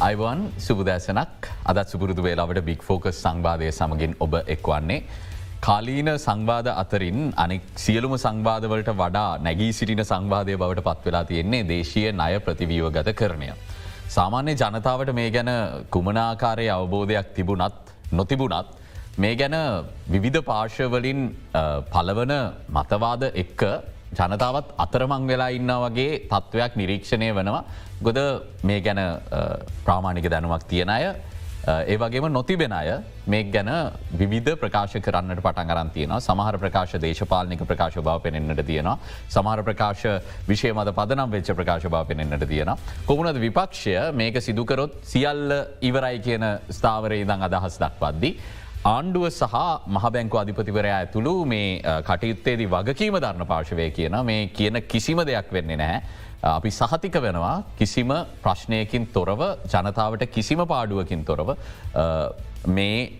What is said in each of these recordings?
Ivan සුබදෑසනක් අදත් සුපුරුදු වේලාවට බික් focus සංවාධය සමගින් ඔබ එක්වන්නේ. කාලීන සංවාධ අතරින් අනෙක් සියලුම සංවාධවලට වඩා නැගී සිටින සංවාධය බවට පත්වෙලා තියෙන්නේ දේශය ණය ප්‍රතිවීව ගත කරණය. සාමාන්‍ය ජනතාවට මේ ගැන කුමනාකාරය අවබෝධයක් තිබුණත් නොතිබුණත් මේ ගැන විවිධ පාර්ශවලින් පලවන මතවාද එක්ක ජනතාවත් අතරමං වෙලා ඉන්න වගේ තත්ත්වයක් නිරීක්ෂණය වනවා ගොද මේ ගැන ප්‍රාමාණික දැනුවක් තියෙන අය ඒ වගේම නොතිබෙන අය මේ ගැන විධ ප්‍රකාශ කරන්නට පටන් අරන්තියන සමහර ප්‍රකාශ දේශපාලනික ප්‍රකාශ බව පෙනෙන්න්නට තියෙනවා සමහර ප්‍රකාශ විෂය මත පදනම් වෙච්ච ප්‍රකාශ බව පෙනෙන්න්නට තියෙන. කොමුණද විපක්ෂය මේක සිදුකරොත් සියල්ල ඉවරයි කියන ස්ථාවරය ඉදං අදහස් දක්වද්දී. ආණ්ඩුව සහ මහබැංකු අධිපතිවරයා ඇතුළු මේ කටයුත්තේදී වගකීම ධර්ණ පාශවය කියන මේ කියන කිසිම දෙයක් වෙන්නේ නැහැ. අපි සහතික වෙනවා කිසිම ප්‍රශ්නයකින් තොරව ජනතාවට කිසිම පාඩුවකින් තොරව මේ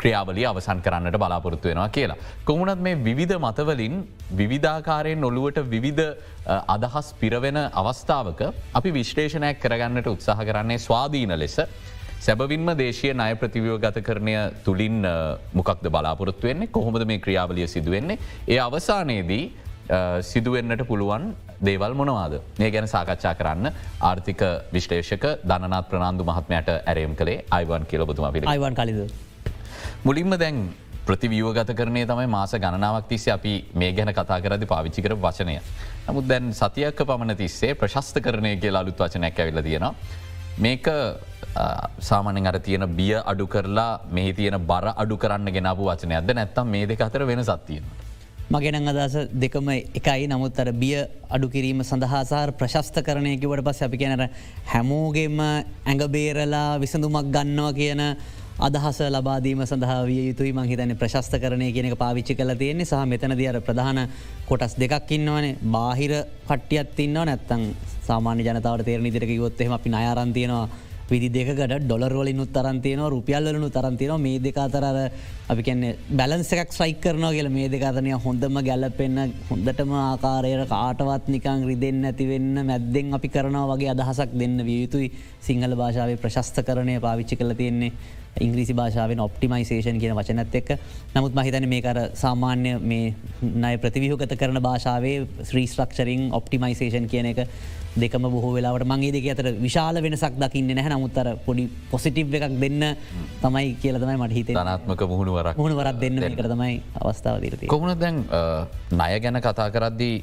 ක්‍රියාවලිය අවසන් කරන්නට බලාපොරොත්තු වෙනවා කියලා. කොමුණත් මේ විවිධ මතවලින් විවිධාකාරයෙන් නොළුවට විවිධ අදහස් පිරවෙන අවස්ථාවක අපි විශ්ලේෂණයක් කරගන්නට උත්සාහ කරන්නේ ස්වාධීන ලෙස සැබවින්ම දේශය ණය ප්‍රතිවියෝ ගත කරණය තුළින් මොකක්ද බලාපොරොත්තු වෙන්නේ කොහොමද මේ ක්‍රියාවලිය සිදුවෙන්නේ. ඒ අවසානයේදී සිදුවෙන්න්නට පුළුවන් දේවල් මොනවාද මේ ගැන සාකච්ඡා කරන්න ආර්ථික විශ්ලේෂක ධනත් ප්‍රනාාන්දු මහත්මයට ඇරයම් කළේ අයිවන් කියලබතුම පිළ අයිවන් කලිද. මුලින්ම දැන් ප්‍රතිවියෝ ගත කරනේ තමයි මාස ගණනාවක් තිස්සේ අපි මේ ගැන කතා කරදි පාවිච්චිකර වචනය. නමුත් දැන් සතියක්ක පමණ තිස්සේ ප්‍රශස්ත කරණය කිය අලුත් වචනයක් ඇවිල තියෙනවා. මේක සාමනෙන් අර තියෙන බිය අඩු කරලා මේ තියෙන බර අඩු කරන්න ගෙනපු වචනයක්ද නැත්තම් මේ දෙක අතර වෙන සත්තියෙන. මගෙනං අදස දෙකම එකයි. නමුත් අර බිය අඩු කිරීම සඳහාසාර ප්‍රශස්ත කරණයකිවට පස් අපි කියනර හැමෝගෙම ඇඟබේරලා විසඳුමක් ගන්නවා කියන අදහස ලබාදීම සඳහාවිය යුතුයි. මහිතන ප්‍රශස්ත කරණය කියනක පාවිච්චි කල තියෙන්නේ. සහ මෙතන දියර ප්‍රධාන කොටස් දෙකක් ඉන්නවනේ. බාහිර කට්ටියත් ඉන්නවා. නැත්තං සාමාන්‍ය ජනතාවට තේරණ දිරක යොත්තෙම අපි අයාරන්තියනවා විදි දෙකට ඩොලර්වලින් උත්තරන්තියන රුපියල්ලනු තරන්තියන මේ දෙකාතර අපි කන්නේ බැලන්සකක් සයික් කරනවා කියල මේ දෙකාතනය හොඳම ගැලපෙන්න්න හොඳටම ආකාරයට කාටවත් නිකං රිදෙන් ඇතිවෙන්න මැද්දෙන් අපි කරනවා වගේ අදහසක් දෙන්න වියයුතුයි සිංහල භාෂාවේ ප්‍රශස්ත කරණය පාවිච්චි කල තියෙන්නේ ඉංග්‍රීසි භාෂාවෙන් ඔප්ටිමයිසේෂන් කියන වචනත් එක් නමුත් මහිතන මේ කර සාමාන්‍ය මේ නය ප්‍රතිවිහගත කරන භාෂාවේ ශ්‍රීස්ට්‍රක්ෂරිං ඔප්ටිමයිසේෂන් කියන එක දෙකම බොහෝ වෙලාවට මගේ දෙක අතර විශාල වෙනසක් දකින්න නැහැ. නමුත්තර පොඩි පොසිටිව් එකක් දෙන්න තමයි කියලතමයි මට හිත නාත්මක මුහුණුවර මුණුවරත් දෙන්න කරතමයි අවස්ථාව දීරති. කොමුණ දැන් ණය ගැන කතා කරද්දී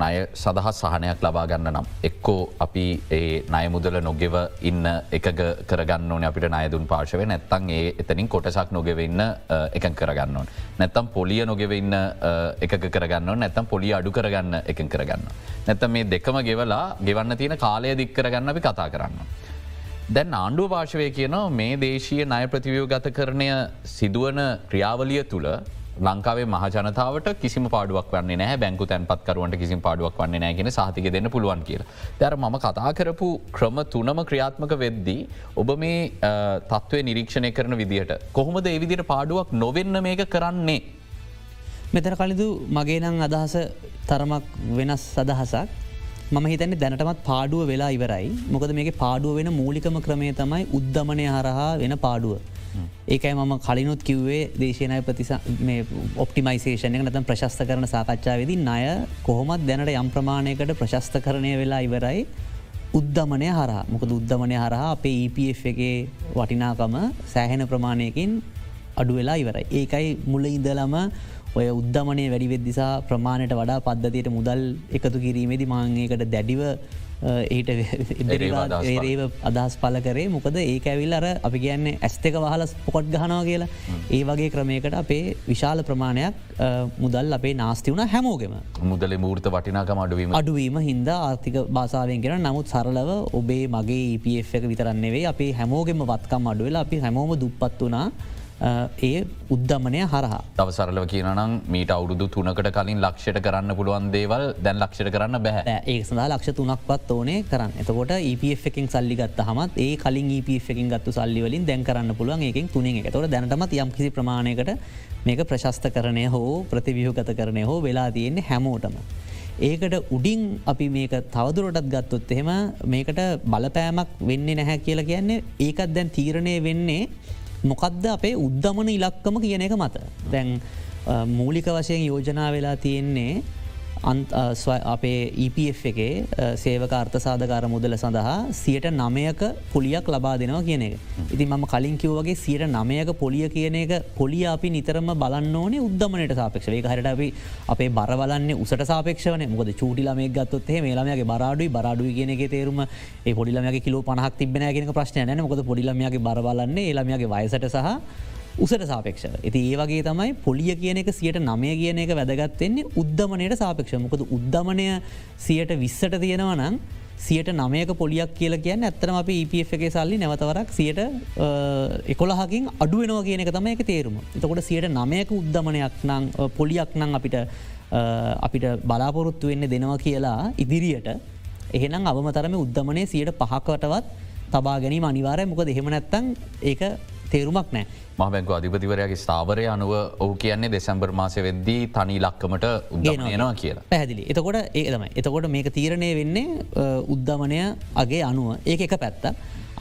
ණය සඳහා සහනයක් ලබාගන්න නම් එක්කෝ අපි ඒ නය මුදල නොගෙව ඉන්න එක කරගන්න ඕන අපිට නයදුන් පාශව නැත්තන් ඒ එතනින් කොටසක් නොගෙවන්න එක කරගන්න ඕන්. නැත්තම් පොලිය නොගෙවන්න එක කරගන්න නැත්තම් පොලි අඩු කරගන්න එක කරගන්න. නැත්තම් මේ දෙකම ගෙවලා ගෙවන්න තියෙන කාලය දික්කරගන්න අපි කතා කරන්න. දැන් ආණ්ඩුව පාශවය කියන මේ දේශීය ණය ප්‍රතිවියෝ ගත කරණය සිදුවන ක්‍රියාවලිය තුළ ලංකාවේ මහජනතාවට කිසිම පාඩුවක් වන්නේ නෑ බැංකු තැන්පත්කරුවන්ට කිසි පාඩුවක් වන්නේ නෑගෙන සාතික දෙන්න පුළුවන් කියල. දැර ම කතා කරපු ක්‍රම තුනම ක්‍රියාත්මක වෙද්දී ඔබ මේ තත්ත්වය නිරීක්ෂණය කරන විදිහට කොහොමද ඒ විදිට පාඩුවක් නොවෙන්න මේක කරන්නේ. මෙතන කලිදු මගේ නං අදහස තරමක් වෙනස් අදහසක් මම හිතන්නේ දැනටමත් පාඩුව වෙලා ඉවරයි මොකද මේක පාඩුව වෙන මූලිකම ක්‍රමය තමයි උද්ධමනය හරහා වෙන පාඩුව. ඒකයි මම කලිනුත් කිව්වේ දේශනය ප්‍රතිස ඔප්ටිමයිසේෂන එක නතම් ප්‍රශස්ත කරන සාකච්ඡාවේදී ණය කොහොමත් දැනට යම් ප්‍රමාණයකට ප්‍රශස්ත කරණය වෙලා ඉවරයි උද්ධමනය හර මොකද උද්ධමනය හරහා අපේ EPF එකේ වටිනාකම සෑහෙන ප්‍රමාණයකින් අඩු වෙලා ඉවරයි. ඒකයි මුල ඉදලම ඔය උද්ධමනය වැඩිවෙද්දිසා ප්‍රමාණයට වඩා පද්ධතියට මුදල් එකතු කිරීමේදි මාංඒකට දැඩිව ඒට ඒරේව අදහස් පල. කරේ. මොකද ඒ ඇවිල් අර අපි කියන්නේ ඇස්තක වහල පොකොට් ගහනවා කියලා. ඒ වගේ ක්‍රමයකට අපේ විශාල ප්‍රමාණයක් මුදල් අපේ නාස්ති වුණ හැමෝගෙම. මුදල මූර්ත වටිනාකම අඩුවීම. අඩුවීම හින්ද ආර්ථික භාසාාවෙන් කෙන නමුත් සරලව ඔබේ මගේ EPF එක විතරන්නෙවේ අපේ හැමෝගෙම වත්කම් අඩුවෙලා අපි හැමෝම දුප්පත් වනා ඒ උද්ධමනය හරහා. තව සරලව කියනම් මීට අවුරුදු තුනකට කලින් ලක්ෂයට කරන්න පුළුවන් දේවල් දැන් ලක්ෂයට කරන්න බැහැ ඒ සඳහා ලක්ෂ තුනක්වත් ඕනේ කරන්න. එතකොට EPF එකින් සල්ලි ගත්ත හමත් ඒ කලින් EPF එකින් ගත්තු සල්ලිවලින් දැන් කරන්න පුළුවන් ඒකින් තුනෙ එක. තොට දැනටමත් යම් කිසි ප්‍රමාණයකට මේක ප්‍රශස්ත කරණය හෝ ප්‍රතිවියහ ගත කරනය හෝ වෙලා තියෙන්නේ හැමෝටම. ඒකට උඩින් අපි මේක තවදුරටත් ගත්තොත් එහෙම මේකට බලපෑමක් වෙන්නේ නැහැ කියලා කියන්නේ ඒකත් දැන් තීරණය වෙන්නේ මොකක්ද අපේ උද්ධමන ඉලක්කම කියන එක මත. දැන් මූලික වශයෙන් යෝජනා වෙලා තියෙන්නේ අපේ EPF එකේ සේවක අර්ථසාධකාර මුදල සඳහා සියට නමයක පොලියක් ලබා දෙනවා කියන එක. ඉති ම කලින් කිව්වගේ සියට නමයක පොලිය කියන එක පොලිය අපි නිතරම බලන්න ඕනේ උද්දමනට සාපක්ෂ වේ හට අපි අපේ බරවලන්නේ උසට සාපක්ෂවන මොද චූටිලමේ ගත්තොත් මේලාමගේ බරාඩුයි බරාඩුයි කියන එක තේරුම ඒ පොඩිලමගේ කිලෝ පනහක් තිබෙන ගෙන ප්‍රශ්නය න. මොද පොඩිලමගේ බරවලන්නේ ඒලාමගේ වයසට සහ උසට සාපක්ෂ ඇති ඒ වගේ තමයි පොලිය කියන එක සියට නමය කියන එක වැදගත්වෙන්නේ උද්ධමනයට සාපක්ෂ මොකද උද්ධමනය සියට විස්සට තියෙනවා නම් සියට නමයක පොලියක් කියල කියන්න ඇත්තම අප EPF එක සල්ලි නැවතවරක් සියට එකොළහකින් අඩුවෙනවා කියන එක තම එක තේරුම. එතකොට සියට නමයක උද්ධමනයක් නං පොලියක් නං අපිට අපිට බලාපොරොත්තු වෙන්න දෙනවා කියලා ඉදිරියට. එහෙනම් අවමතරම උද්ධමනය සියට පහකටවත් තබා ගැනීම අනිවාරය මොකද එහෙම නැත්තං ඒක තේරුමක් නෑ. මහබැංකු අධිපතිවරයාගේ ස්ථාවරය අනුව ඔහු කියන්නේ දෙසැම්බර් මාසය වෙද්දී තනි ලක්කමට උදයනවා කියලා. පැදිලි එතකොට ඒදම එතකොට මේක තීරණය වෙන්නේ උද්ධමනය අගේ අනුව. ඒක එක පැත්ත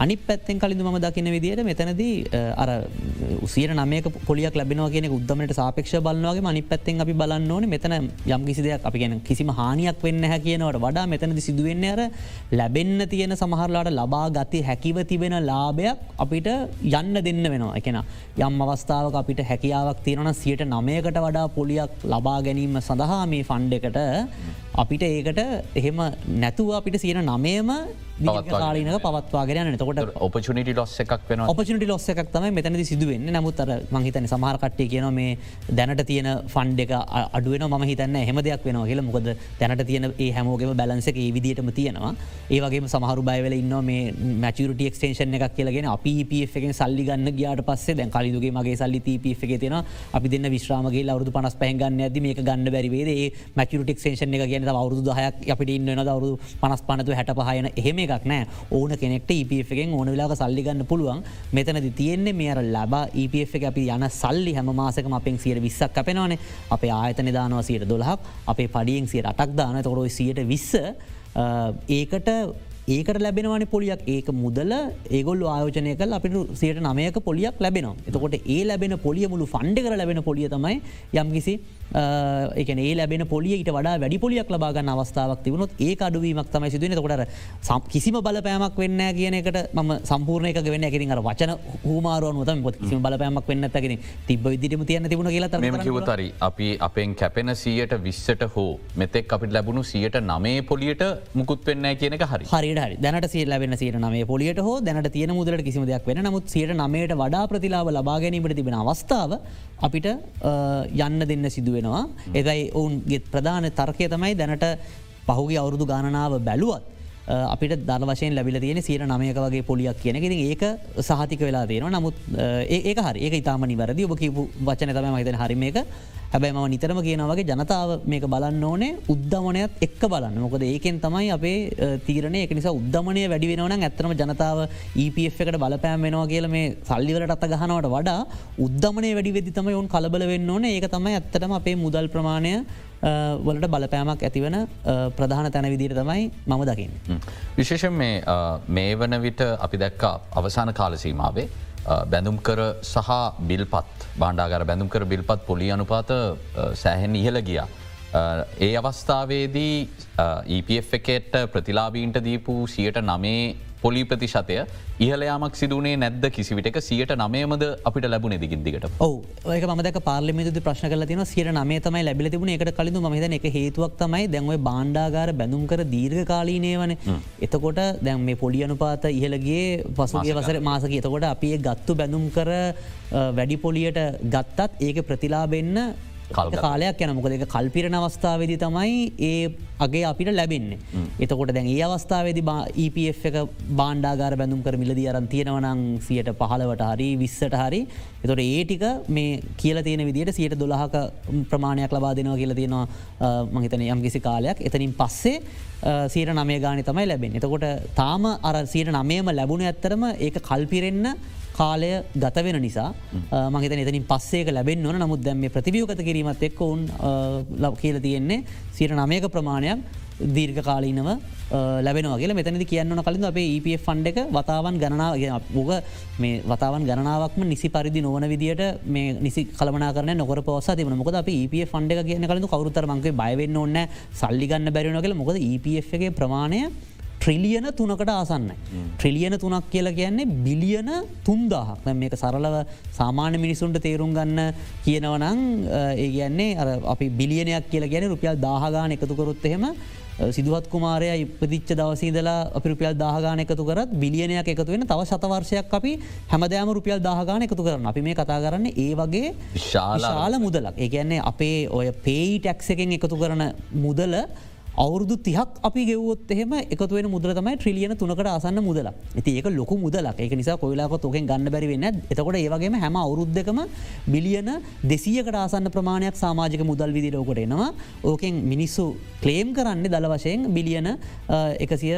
අනි පැත්තෙන් කලින් ම දකින විදියට මෙතනදී අර උසියට නමක පොලියක් ලැබෙනවා කියන උද්දමට සාපක්ෂ බලන්නවගේ මනි පැත්තෙන් අපි බලන්න ඕන මෙතන යම් කිසි දෙයක් අපි ගැන කිසිම හානියක් වෙන්න හැ කියනවට වඩා මෙතනද සිදුවෙන්න අර ලැබෙන්න තියෙන සමහරලාට ලබා ගති හැකිව තිබෙන ලාභයක් අපිට යන්න දෙන්න වෙනවා. එකෙන යම් අවස්ථාවක අපිට හැකියාවක් තියෙනන සියට නමයකට වඩා පොලියක් ලබා ගැනීම සඳහා මේ ෆන්ඩ එකට අපිට ඒකට එහෙම නැතුව අපිට සියන නමයම කාලීනක පවත්වාගෙන තකොට ඔපචනිට ලොස් එකක් වෙන ඔපචනිට ලොස් එකක් තම මෙතනද සිදුවෙන්න. නමුත්තර මහිතන සමහරකට්ටේ කියන මේ දැනට තියෙන ෆන්ඩ එක අඩුවන ම හිතන්න හෙම දෙයක් වෙන කියල. මොකද දැනට තියෙන ඒ හැමෝගේම බැලන්සක ඒ විදිටම තියෙනවා. ඒවගේ සමහරු බයිවල ඉන්න මේ මැචුරට ක්ෂේෂන් එකක් කියලගෙන අපි පෙන් සල්ලි ගන්න ගියාට පස්සේ දැන් කලිදුගේ මගේ සල්ලි ප එක තියෙන අපි දෙන්න විශ්‍රාමගේ අවුදු පනස් පැහගන්න ඇද මේක ගන්න බැරිවේද මැචුරට ක්ෂේෂන් එක කියන අවුදු දහයක් අපිට ඉන්න අවුදු පනස් පනතු හැට පහයන එහෙම එකක් නෑ. ඕන කෙනෙක්ට EPF එකෙන් ඕන වෙලාක සල්ලිගන්න පුළුවන්. මෙතනද තියෙන්නේ මේර ලබා EPF එක අපි යන සල්ලි හැම මාසකම අපෙන් සියට විස්සක් අපෙනවානේ. අපේ ආයත නිදානවා සියට දොලහක් අපේ පඩියෙන් සියට අටක් දාන තොරොයි සියට විස්ස ඒකට ඒකට ලැබෙනවන පොලියක්. ඒක මුදල ඒගොල් ආයෝජනය කල් අපිට සයට නමයක පොලියක් ලැබෙනවා. එතකොට ඒ ලැබෙන පොලිය මුළු ෆන්ඩ කර ලැබෙන පොලිය තමයි යම්කිසි එකන ඒ ලැබෙන පොලියට වඩා වැඩි පොලියක් ලබාගන්න අවස්ථාවක් තිබුණොත් ඒ අඩුවීමක් තමයි සිදුවන කොට සම් කිසිම බලපෑමක් වෙන්න කියන එකට ම සම්පූර්ණයක වෙන්න. ඇකිරින් අර වචන හමාරුවනුවතම පොත් කිසිම බලපෑමක් වෙන්න ඇකින තිබ විදිටම තියන්න තිබුණ කියලා කිවතරි අපි අපෙන් කැපෙන සියට විස්සට හෝ මෙතෙක් අපිට ලැබුණු සියට නමේ පොලියට මුකුත් වෙන්න කියන එක හරි. හරිට හරි. දැනට සිය ලැබෙන සියට නමේ පොලියට හෝ දැනට තියෙන මුදලට කිසිම දෙයක් වෙන නමුත් සියට නමයට වඩා ප්‍රතිලාව ලබා ගැනීමට තිබෙන අවස්ථාව අපිට යන්න දෙන්න සිදුවෙනවා එදයි ඔවුන්ගේ ප්‍රධාන තර්කය තමයි දැනට පහුගේ අවුරුදු ගණනාව බැලුවත් අපිට දර වශයෙන් ලැබිල තියෙන සීර නමයක වගේ පොලියක් කියන ති ඒක සහතික වෙලා තියෙන නමුත් ඒක හරි. ඒක ඉතාම නිවැරදි. ඔබ කිපු වචන තම මහිතන හරිම එක හැබැයි ම නිතරම කියනවගේ ජනතාව මේක බලන්න ඕනේ. උද්ධමනයත් එක්ක බලන්න. මොකද ඒකෙන් තමයි අපේ තීරණය. එක නිසා උද්ධමනය වැඩි වෙනවන ඇත්තම ජනතාව EPF එකට බලපෑම් වෙනවා කියල මේ සල්ලිවලට අත්ත ගහනවට වඩා උද්ධමනය වැඩි වෙදි තම ඔවුන් කලබල වෙන්න ඕන. ඒක තමයි ඇත්තටම අපේ මුදල් ප්‍රමාණය වලට බලපෑමක් ඇතිවන ප්‍රධාන තැන විදිර තමයි මම දකින්න. විශේෂෙන් මේ වන විට අපි දැක්කා අවසාන කාලසීමාවේ බැඳුම්කර සහ බිල්පත් බාණ්ඩාගර බැඳුම්කර බිල්පත් පොලි අනුපාත සෑහෙන් ඉහල ගියා. ඒ අවස්ථාවේදී EPF එකට ප්‍රතිලාබීන්ට දීපු සියට නමේ පොලි ප්‍රතිශතය ඉහලයාමක් සිදුවනේ නැද්ද කිසිවිට සියට නමයමද අපිට ලැබුණ දිගින්දිකට ඔව. ඒක මදක පාර්ලිමිතු ප්‍රශ්න කල තින සියට නමේ තමයි ලැබිල තිබුණ. එකට කලින් මහිත එක හේතුවක් තමයි දැන්ව බාණ්ඩාගාර බැඳුම් කර දීර්ඝ කාලීනය වන එතකොට දැන් මේ පොඩි අනුපාත ඉහලගේ පසුගේ වසර මාසක. එතකොට අපේ ගත්තු බැඳුම් කර වැඩි පොලියට ගත්තත් ඒක ප්‍රතිලාබෙන්න්න කාලයක්. යන මොකද එක කල්පිරණ අවස්ථාවදි තමයි ඒ අගේ අපිට ලැබෙන්නේ. එතකොට දැන් ඒ අවස්ථාවේදි EPF එක බාණ්ඩාගර බැඳුම් කර මිලදී අරන් තියෙනවනං සියට පහලවට හරි විස්සට හරි. එතොට ඒටික මේ කියල තියෙන විදිට සියට දොළහක ප්‍රමාණයක් ලබා දෙනවා කියල තියෙනවා. මහිතන යම් කිසි කාලයක්. එතනින් පස්සේ සීර නමය ගානි තමයි ලැබෙන්. එතකොට තාම අර සීට නමයම ලැබුණ ඇත්තරම ඒක කල්පිරෙන්න්න කාලය ගත වෙන නිසා. මහිත එතනින් පස්සේක ලැබෙන් ඕන. නමුත් දැම ප්‍රතිවියෝගත කිරීමත් එක්ක ඔවුන් කියල තියෙන්නේ සියට නමයක ප්‍රමාණයක් දීර්ඝ කාලීනව ලැබෙනවාගේ මෙතනද කියන්න කලින් අපේ EPF ෆන්ඩ එක වතාවන් ගණනාව ෝග මේ වතාවන් ගණනාවක්ම නිසි පරිදි නොවන විදිට මේ නිසි කලමනා කරන නොකර පවස තිබන මොකද අප EPF ෆන්ඩ එක කියන කලු කවරුතර මංගේ බයවෙන්න ඕන්න සල්ලිගන්න බැරින කළ මොකද EPF එකගේ ප්‍රමාණය ට්‍රිලියන තුනකට ආසන්න. ට්‍රිලියන තුනක් කියලා කියන්නේ බිලියන තුන්දාහක්. මේක සරලව සාමාන්‍ය මිනිසුන්ට තේරුම් ගන්න කියනවනං ඒ කියන්නේ අපි බිලියනයක් කියලා ගැන රුපියල් දාහගාන එකතුකරොත් එහෙම සිදුවත් කුමාරය ඉපදිච්ච දවසීදලා අපි රුපියල් දාහගාන එකතු කරත් බිලියනයක් එකතු වෙන තව සතවර්ෂයක් අපි හැමදෑම රුපියල් දාහගාන එකතු කරන්න අපි මේ කතා කරන්න ඒ වගේ ශාල මුදලක්. ඒ කියන්නේ අපේ ඔය පේයි ටැක්ස එකෙන් එකතු කරන මුදල අවුරුදු තිහක් අපි ගෙවොත් එහෙම එකතුවෙන මුදර තමයි ට්‍රිලියන තුනකට අසන්න මුදල ඇති ඒක ලොකු මුදලක්. ඒක නිසා කොයිලාක තොකෙන් ගන්න බැරිවෙන්න එතකොට ඒවගේම හැම අවුරුද්ධකම බිලියන දෙසියකට ආසන්න ප්‍රමාණයක් සාමාජක මුදල් විදිරෝකොට එනවා. ඕකෙන් මිනිස්සු ක්ලේම් කරන්න දල වශයෙන් බිලියන එකසිය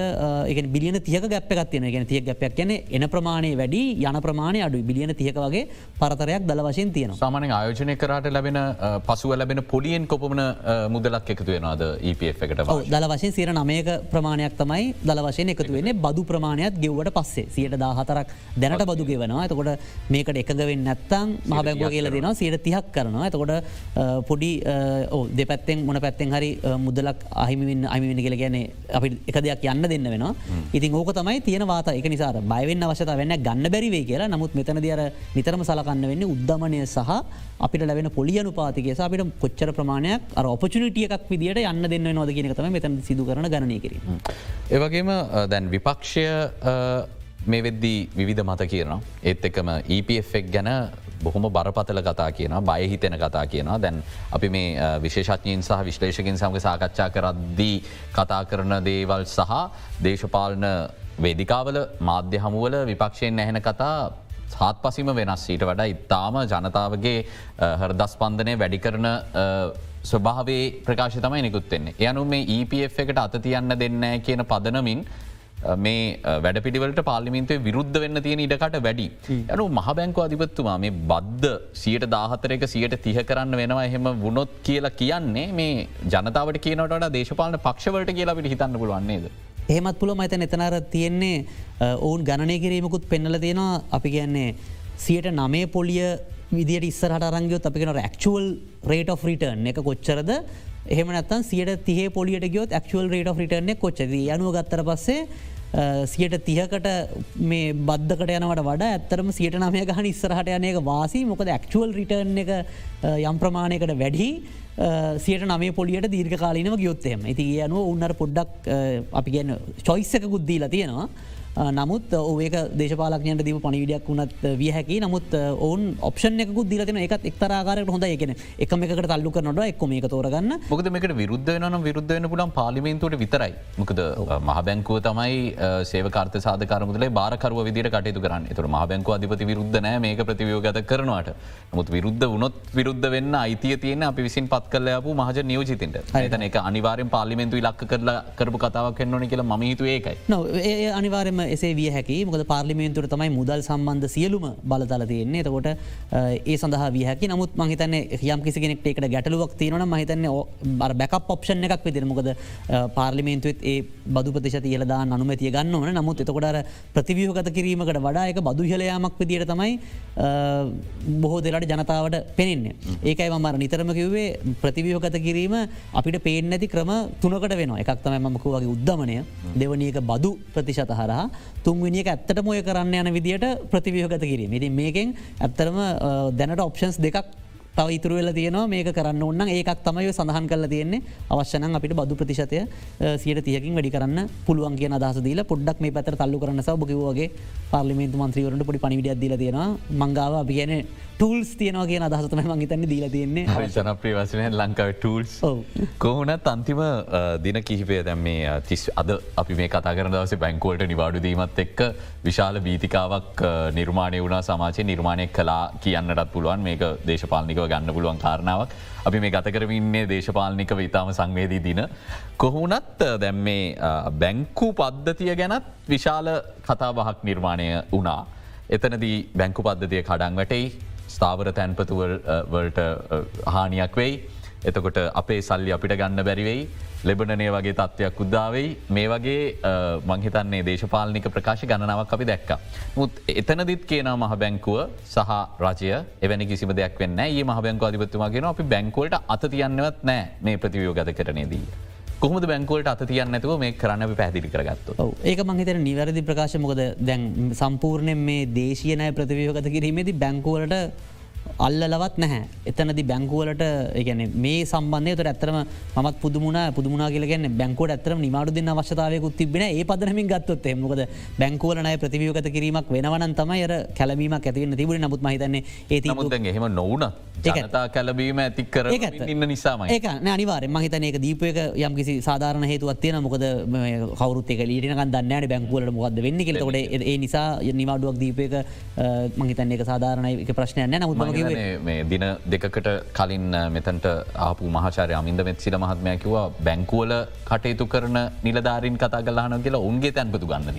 එක බිලියන තියක ගැප්පකත්යන ගෙන තිය ගැපයක් කියන එන ප්‍රමාණය වැඩි යන ප්‍රමාණය අඩු බිලියන තියක වගේ පරතරයක් දල වශයෙන් තියෙන සාමාන ආයෝජනය කරට ලැබෙන පසුව ලැබෙන පොලියෙන් කොපමන මුදලක් එකතු වෙනවාද EPF එකට? දල වශයෙන් සිර නමයක ප්‍රමාණයක් තමයි දල වශයෙන් එකතු වෙන්නේ බදු ප්‍රමාණයක් ගෙව්වට පස්සේ. සියට දාහතරක් දැනට බදු ගෙවනවා. ඇතකොට මේකට එකගවෙන් නැත්තං මහබැංගුව කියල දෙනවා. සියට තිහක් කරනවා. ඇතකොට පොඩි දෙපැත්තෙන් මොන පැත්තෙන් හරි මුදලක් අහිමින් අමිමිනි කියල ගැන අපි එක දෙයක් යන්න දෙන්න වෙනවා. ඉතින් ඕක තමයි තියෙන වාත. එක නිසා බයවෙන්න අවශ්‍යත වෙන්න ගන්න බැරිවේ කියලා. නමුත් මෙතන දියර නිතරම සලකන්න වෙන්නේ උද්ධමනය සහ අපිට ලැබෙන පොලියනු පාතිකේ අපිට කොච්චර ප්‍රමාණයක් අර ඔපචනිටියක් විදිට යන්න දෙන්න නොද කියන තම මෙතන සිදු කරන ගණනය කිරීම. ඒවගේම දැන් විපක්ෂය මේ වෙද්දී විධ මත කියනවා. ඒත් එකම EPF එක් ගැන බොහොම බරපතල කතා කියන බයහිතෙන කතා කියනවා දැන් අපි මේ විශේෂඥයෙන් සහ විශ්ලේෂකින් සමඟ සාකච්ඡා කරද්දී කතා කරන දේවල් සහ දේශපාලන වේදිකාවල මාධ්‍ය හමුවල විපක්ෂයෙන් නැහෙන කතා හත් පසිම වෙනස් ඊට වඩා ඉත්තාම ජනතාවගේ හරදස් පන්දනය වැඩි කරන ස්වභාවේ ප්‍රකාශ තමයි නිකුත්වෙන්නේ. යනු මේ EPF එකට අතතියන්න දෙන්න කියන පදනමින් මේ වැඩපිටිවලට පාලිමින්තේ විරුද්ධ වෙන්න තියෙන ඉඩකට වැඩි. යනු මහබැංකු අධිපත්තුමා මේ බද්ධ සියට දාහතරක සියට තිහ කරන්න වෙනවා එහෙම වුණොත් කියලා කියන්නේ මේ ජනතාවට කියනට දේශපාලන පක්ෂවලට කියලා පිට හිතන්න පුළුවන්නේද. එහෙමත් පුළ මත එතනර තියෙන්නේ ඔවුන් ගණනය කිරීමකුත් පෙන්නල තියෙනවා අපි කියන්නේ සියට නමේ පොලිය විදිට ඉස්සරහට අරංගයොත් අපි කෙන ක්ුවල් රේට of රිටර්න් එක කොච්චරද? එහෙම නත්තන් සියට තිහ පොලියට ගයොත් ක්ුවල් රේට of රිටර්න කොච්චද යනුව ගත්තර පස්සේ සියට තිහකට මේ බද්ධකට යනවට වඩා ඇත්තරම සියට නමය ගහන ඉස්සරහට යනක වාසී. මොකද ක්ුවල් රිටර්න් එක යම් ප්‍රමාණයකට වැඩි සියට නමේ පොලියට දීර්ඝ කාලීනව ගයොත්තෙම ඇති යනුව උන්නර පොඩ්ඩක් අපි ගැන්න චොයිස්සක ගුද්දීලා තියෙනවා. නමුත් ඕක දේශපාලක්ඥට දීම පනිවිඩයක් වුණත් විය හැකි නමුත් ඔවන් ඔප්ෂන් එකකු දිලතින එකත් එක්තරාකාරයට හොඳ එකන එකම එකට තල්ලු කරනට එක්කො මේක තෝරගන්න. මොකද මේකට විරුද්ධ වන විරුද්ධ වන පුලන් පාලිමෙන්තුවට විතරයි. මොකද මහබැංකුව තමයි සේවකාර්ත සාධකාරමුදලේ බාරකරුව විදිර කටයුතු කරන්න. තුර මහබැංකු අධිපති විරුද්ධ නෑ මේක ප්‍රතිවියෝගත කරනවාට. මුත් විරුද්ධ වනොත් විරුද්ධ වෙන්න අයිතිය තියෙන අපි විසින් පත් කලයපු මහජ නියෝජිතන්ට. ඇතන එක අනිවාරෙන් පාලිමෙන්තු ලක් කරලා කරපු කතාවක් කන්නන කියලා මහිතු ඒකයි. නො ඒ අනිවාරම එසේ විය හැකි. මොකද පාර්ලිමේන්තුර තමයි මුදල් සම්බන්ධ සියලුම බලතල තියෙන්නේ. එතකොට ඒ සඳහා වියහැකි නමුත් මහිතන යම් කිසි කෙනෙක්ට එකට ගැටලුවක් තියෙන මහිතන්න බර බැකප් ඔප්ෂන් එකක් විදිර මොකද පාර්ලිමේන්තුවත් ඒ බදු ප්‍රතිශත කියලදා අනුමතිය ගන්න ඕන. නමුත් එතකොට ප්‍රතිවියෝගත කිරීමකට වඩා එක බදු හලයාමක් විදිට තමයි බොහෝ දෙරට ජනතාවට පෙනෙන්නේ. ඒකයි මර නිතරම කිව්වේ. ප්‍රතිවියෝගත කිරීම අපිට පේන ඇති ක්‍රම තුනකට වෙන එකක් තමයි මමකු වගේ උද්ධමනය දෙවනියක බදු ප්‍රතිශත හරහා. තුන්විනික ඇත්තට මොය කරන්න යන විදිට ප්‍රතිවියෝගත කිරීම. ඉති මේකෙන් ඇත්තරම දැනට ඔප්ෂන්ස් දෙකක් තව ඉතුර වෙල තියනවා. මේක කරන්න ඔන්න ඒකක් තමයි සඳහන් කල තියෙන්නේ. අවශ්‍යන අපිට බදු ප්‍රතිශතය සියට තියකින් වැඩි කරන්න පුළුවන් කිය අදහස දීල පොඩ්ඩක් මේ පැතර තල්ලු කරන්න සව බකිවගේ පාර්ලිමේන්තු මන්ත්‍රීවරට පොඩි පනිවිඩිය දීල තියෙනවා. මංගාව අපි කියන ටූල්ස් තියනවා කිය අදහසතම මංගතන්න දීල තියන්නේ. ජනප්‍රී වසනය ලංකාව ටූල්ස් කොහොනත් අන්තිම දින කිහිපය දැම් මේ තිස් අද අපි මේ කතා කරන දවස බැංකුවලට නිවාඩු දීමත් එක්ක විශාල බීතිකාවක් නිර්මාණය වුණා සමාචය නිර්මාණය කලා කියන්නටත් පුළුවන්. මේක දේශපාලනිකව ගන්න පුළුවන් කාරණාවක් අපි මේ ගත කරමින්නේ දේශපාලනිකව ඉතාම සංවේදී දින. කොහොනත් දැම් මේ බැංකු පද්ධතිය ගැනත් විශාල කතා බහක් නිර්මාණය වනා. එතනදී බැංකු පද්ධතිය කඩං වැටෙයි ස්ථාවර තැන්පතුවල්ට හානියක් වෙයි. එතකොට අපේ සල්ලි අපිට ගන්න බැරිවෙයි ලෙබනනය වගේ තත්ත්වයක් උද්දාවෙයි මේ වගේ මංහිතන්නේ දේශපාලනික ප්‍රකාශ ගණනාවක් අපි දැක්ක. මුත් එතනදිත් කියනා මහ බැංකුව සහ රජය එවැනි කිසිම දෙයක් වෙන්න ඒ මහ බැංකු අධිපත්තුමාගෙන අපි බැංකෝල්ට අත තියන්නවත් නෑ මේ ප්‍රතිවියෝ ගත කරනේදී. කොහොමද බැංකුවලට අත තියන්න ඇතුව මේ කරන්න පැදිලි කරගත්තු. ඒක මහිතර නිවැරදි ප්‍රකාශ මොකද දැන් සම්පූර්ණයෙන් මේ දේශයනය ප්‍රතිවියෝගත කිරීමේදී බැංකුවලට අල්ලලවත් නැහැ. එතනදි බැංකුවලට ගැන මේ සම්බන්ධය තුර ඇතරම මත් පුදුමුණ පුදුමුණ කියලගෙන බැංකෝට ඇතරම නිමාඩු දෙන්න අවශ්‍යතාවයකුත් තිබෙන ඒ පදනමින් ගත්තොත් මොකද බැංකුවලනය ප්‍රතිවියෝගත කිරීමක් වෙනවන තමයි අර කැලබීමක් ඇතිවන්න තිබුණ. නමුත් මහිතන්නේ ඒ මුද එහෙම නොවන ජනතා කැලබීම ඇති කර ඉන්න නිසාම ඒක. අනිවාර මහිතන ඒක දීපයක යම් කිසි සාධාරන හේතුවත් තියෙන මොකද කවරුත් එක ලීටනක දන්නෑන බැංකුවලට මොකද වෙන්න කෙලතකොට ඒ නිසා නිවාඩුවක් දීපයක මහිතන්නේ එක සාධාරණය. එක ප්‍රශ්නයන්න නමුත් මේ දින දෙකට කලින් මෙතැන්ට ආපු මහාචාරය අමින්ද මෙත්සිල මහත්මයකිවා බැංකුවල කටයුතු කරන නිලධාරින් කතා කලාන කියලා උන්ගේ තැන්පතු ගන්න.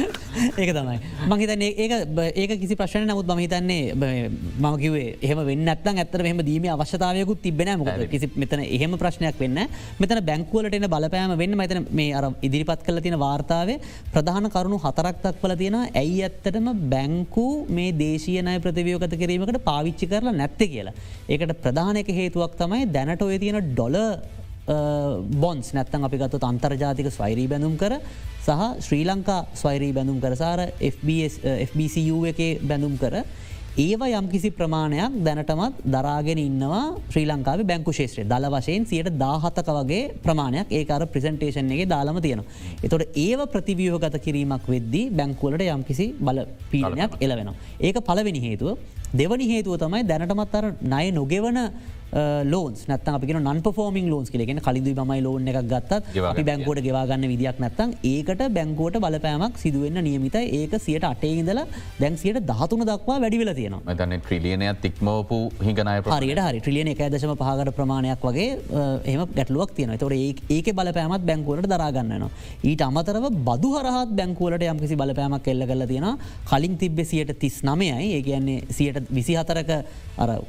ඒක තමයි. මහිතන්නේ ඒ ඒක කිසි ප්‍රශ්න නමුත් මහිතන්නේ මම කිවේ එහම වෙන්න ඇත්තන් ඇත්තර මෙහම දීම අවශ්‍යතාවයකුත් තිබෙන මොකද? කිසි මෙතන එහෙම ප්‍රශ්නයක් වෙන්න මෙතන බැංකුවලට එන බලපෑම වෙන්න මතන මේ අර ඉදිරිපත් කල තියෙන වාර්තාවේ ප්‍රධාන කරුණු හතරක්තක් පල තියෙන ඇයි ඇත්තටම බැංකු මේ දේශීයනය ප්‍රතිවියෝගත කිරීමකට පාවිච්චි පාවිච්චි කරලා නැත්ත කියලා. ඒකට ප්‍රධානක හේතුවක් තමයි දැනට ඔය තියෙන ඩොල බොන්ස් නැත්තන් අපි ගත්තු අන්තර්ජාතික ස්වෛරී බැඳුම් කර සහ ශ්‍රී ලංකා ස්වෛරී බැඳුම් කර සාර FBCU එක බැඳුම් කර ඒවා යම් කිසි ප්‍රමාණයක් දැනටමත් දරාගෙන ඉන්නවා ශ්‍රී ලංකාව බැංකු ශේත්‍රය දල වශයෙන් සියට දාහතක වගේ ප්‍රමාණයක් ඒකර ප්‍රසන්ටේෂන් එක දාලම තියෙනවා. එතොට ඒව ප්‍රතිවියෝගත කිරීමක් වෙද්දී බැංකුවලට යම් කිසි බල පීඩනයක් එලවෙනවා. ඒක පලවෙනි හේතුව දෙවනි හේතුව තමයි දැනටමත් අර නය නොගෙවන ලෝන්ස් නත් අපි නන් පෝමින් ලෝන්ස් කියලගෙන කලින්දු මයි ලෝන් එකක් ගත්තත් අපි බැංකෝට ගෙවාගන්න විදික් නැත්තන් ඒකට බැංකෝට බලපෑමක් සිදුවන්න නියමිත ඒක සියට අටේ ඉඳල දැන්සියට දහතුන දක්වා වැඩිවෙල තියෙන තන ට්‍රිලියනයක් තික්මෝපු හිගනය හරියට හරි. ට්‍රිලියන එක දශම පහකට ප්‍රමාණයක් වගේ එම ගැටලුවක් තියෙන තොට ඒක බලපෑමත් බැංකෝලට දරාගන්නනවා ඊට අමතරව බදු හරහත් බැංකෝලට යම්කිසි බලපෑමක් කෙල්ල කල තියෙන කලින් තිබ්බෙ සියට තිස් නමයයි. ඒ කියන්නේ සියට විසි හතරක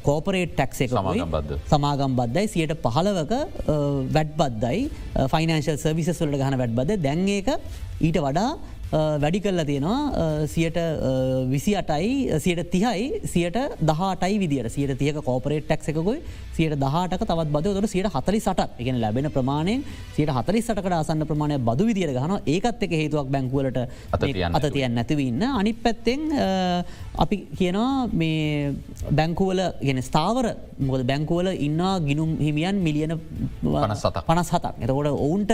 කෝපරේට් ටැක්ස සමාගම් බද්දයි සියට පහලවක වැඩ් බද්දයි ෆයිනන්ශල් සර්විසස් වලට ගහන වැඩ් බද දැන් ඒක ඊට වඩා වැඩි කල්ලා තියෙනවා. සියට විසි අටයි සියට තිහයි සියට දහටයි විදිට සියට තියක කෝපරේට් ටක් එකකුයි සියට දහටක තවත් බද. ොට සියට හතරි සට එකන ලැබෙන ප්‍රමාණයෙන් සියට හතරි සටකට අසන්න ප්‍රමාණය බදු විදිර ගන ඒකත් එක හේතුවක් බැංකුවලට අත තියන් නැතිවන්න අනි පැත්තෙන් අපි කියනවා මේ බැංකුවල ගෙන ස්ථාවර මොද බැංකුවල ඉන්න ගිනුම් හිමියන් මිලියන පනස් හතක්. එතකොට ඔවුන්ට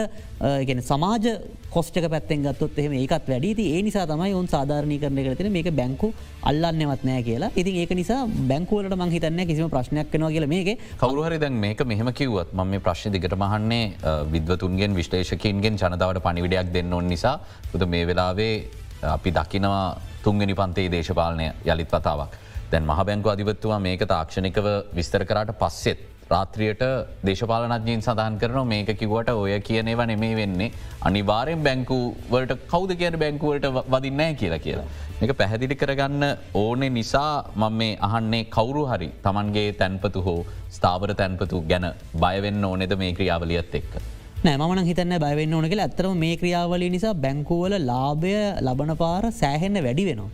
සමාජ කොස්්ටක පැත්තෙන් ගත්තොත් එහෙම ඒකත් වැඩීති ඒ නිසා තමයි ඔවන් සාධාරණය කරන කරතින මේක බැංකු අල්ලන්නවත් නෑ කියලා. ඉතින් ඒක නිසා බැංකුවලට මංහිතන්න කිසිම ප්‍රශ්නයක් කනවා කියල. මේක කවරුහරි දැන් මේක මෙහම කිව්වත් ම මේ ප්‍රශ්න දිගට මහන්නේ විද්වතුන්ගෙන් විශ්ලේෂකන්ගෙන් ජනතාවට පනිවිඩයක් දෙන්න ඔන්න නිසා. පුද මේ වෙලාවේ අපි දකිනවා තුන්ගනි පන්තේ දේශපාලනය යළිත් වතාවක්. දැන් මහ බැංකු අධිපත්තුවා මේක තාක්ෂණිකව විස්තර කරට පස්සෙත් රාත්‍රියයට දේශපාලනජීන් සඳහන් කරන මේක කිවට ඔය කියනව නෙමේ වෙන්නේ අනිවාරෙන් බැංකුවලට කෞද කියන බැංකුවලට වදින්නෑ කියලා කියලා. එක පැහැදිලි කරගන්න ඕනෙ නිසා මං මේ අහන්නේ කවුරු හරි තමන්ගේ තැන්පතු හෝ ස්ථාවර තැන්පතු ගැන බයවෙන්න ඕනෙද මේ ක්‍රියාවලියත් එක්ක. නෑමන හිතන්න බයවෙන්න ඕන කියලා ඇතරම මේ ක්‍රියාවලි නිසා බැංකුවල ලාභය ලබන පාර සෑහෙන්න වැඩි වෙනවා.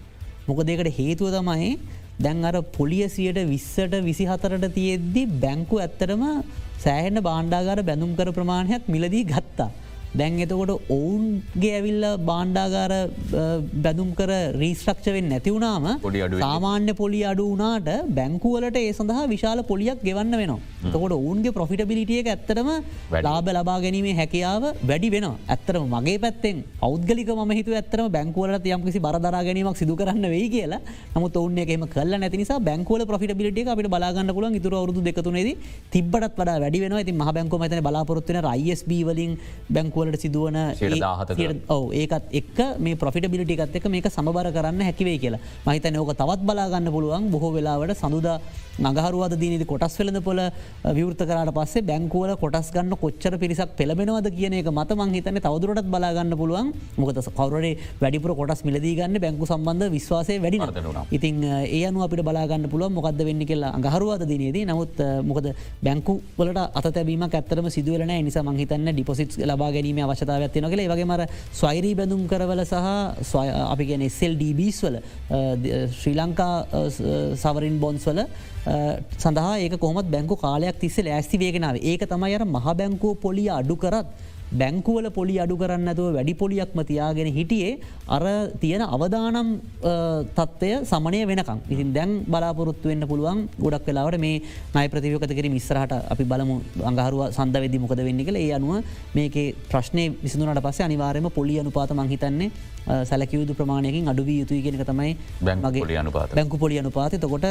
මොකදකට හේතුව තමයි දැන් අර පොලියසියට විස්සට විසි හතරට තියෙද්දි බැංකු ඇත්තරම සෑහෙන්න බාණ්ඩාගර බැඳුම් කර ප්‍රමාණයක් මිලදී ගත්තා. දැන් එතකොට ඔවුන්ගේ ඇවිල්ල බාණ්ඩාගාර බැදුම් කර රීස්ට්‍රක්ෂවෙන් නැතිවුණාම සාමාන්‍ය පොලි අඩු වනාට බැංකුවලට ඒ සඳහා විශාල පොලියක් ගෙවන්න වෙනවා. තකොට ඔවුන්ගේ ප්‍රොෆිටබිලිටියක ඇත්තරම ලාබ ලබා ගැනීමේ හැකියාව වැඩි වෙන ඇත්තරම මගේ පැත්තෙන් අවද්ගලික ම හිතු ඇත්තරම බැංකුවලට යම්කිසි බරදරා ගැනීමක් සිදු කරන්න වෙයි කියලා. නමුත් ඔවුන් එකම කල නැතිනිසා බැංකුවල ප්‍රෆිටබිලිටිය අපට බලාගන්න පුලන් ඉතුර අවරුදු දෙකතුනේද තිබට වඩ වැඩි වෙන ති හ බැංකු මතන බලාපොරත්වන රයිස්බ වලින් බැංකුවල බැංකුවලට සිදුවන. ඔව ඒකත් එක් මේ පොෆිට බිලිටි එකත් එක මේක සමබර කරන්න හැකිවේ කියලා. මහිත නෝක තවත් බලාගන්න පුළුවන්. බොහෝ වෙලාවට සඳුද නගහරුවද දීනති කොටස් වෙලඳ පොල විවෘත කරට පස්සේ බැංකුවල කොටස් ගන්න කොච්චර පිරිසක් පෙළබෙනවද කියන එක මත මංහිතන තවදුරටත් බලාගන්න පුළුවන්. මොකද කවරේ වැඩිපුර කොටස් මිලදීගන්න බැංකු සම්බන්ධ විශ්වාසය වැඩි වර්ධන වුණා. ඉතින් ඒ අනු අපිට බලාගන්න පුළුව මොකක්ද වෙන්න කියලා. අඟහරුවාද දිනේදී. නමුත් මොකද බැංකු වලට අතැබීම ඇත්තරම සිදුවලන නිසා මහිතන්න ඩිපොසිට් ලබා ගැනීම අවශ්‍යතාව ඇතින කළ වගේ මර ස්වෛරී බැඳුම් කරවල සහ ස්වය- අපි ගැන එස්සෙල් ඩීබස් වල අ, ද- ශ්‍රී ලංකා අ, ස- සවරින් බොන්ස් වල අ, සඳහා ඒක කොහොමත් බැංකු කාලයක් තිස්සේ ලෑස්ති වේගෙනාව ඒක තමයි අර මහ බැංකෝ පොලිය අඩු කරත් බැංකුවල පොලි අඩු කරන්න ඇතුව වැඩි පොලියක්ම තියාගෙන හිටියේ අර තියෙන අවදානම් අ, තත්ත්වය සමනය වෙනකම් ඉතින් දැන් බලාපොරොත්තු වෙන්න පුළුවන් ගොඩක් වෙලාවට මේ නයි ප්‍රතිවකතකර මිස්රහට අපි බලමු අඟහරුව සඳ වෙදදි මොකද වෙන්න කළ ඒ අනුව මේක ප්‍රශ්නය විසිදුනට පස්සේ අනිවාරයම පොලි අනුපාත මංහිතන්නේ අ, සැලකියුදු ප්‍රමාණයකින් අඩුවී යුතුයි ගෙනක තමයි බැංකු මගේ පොලි අනුපාත. බැංකු පොලි අනුපාත තකොට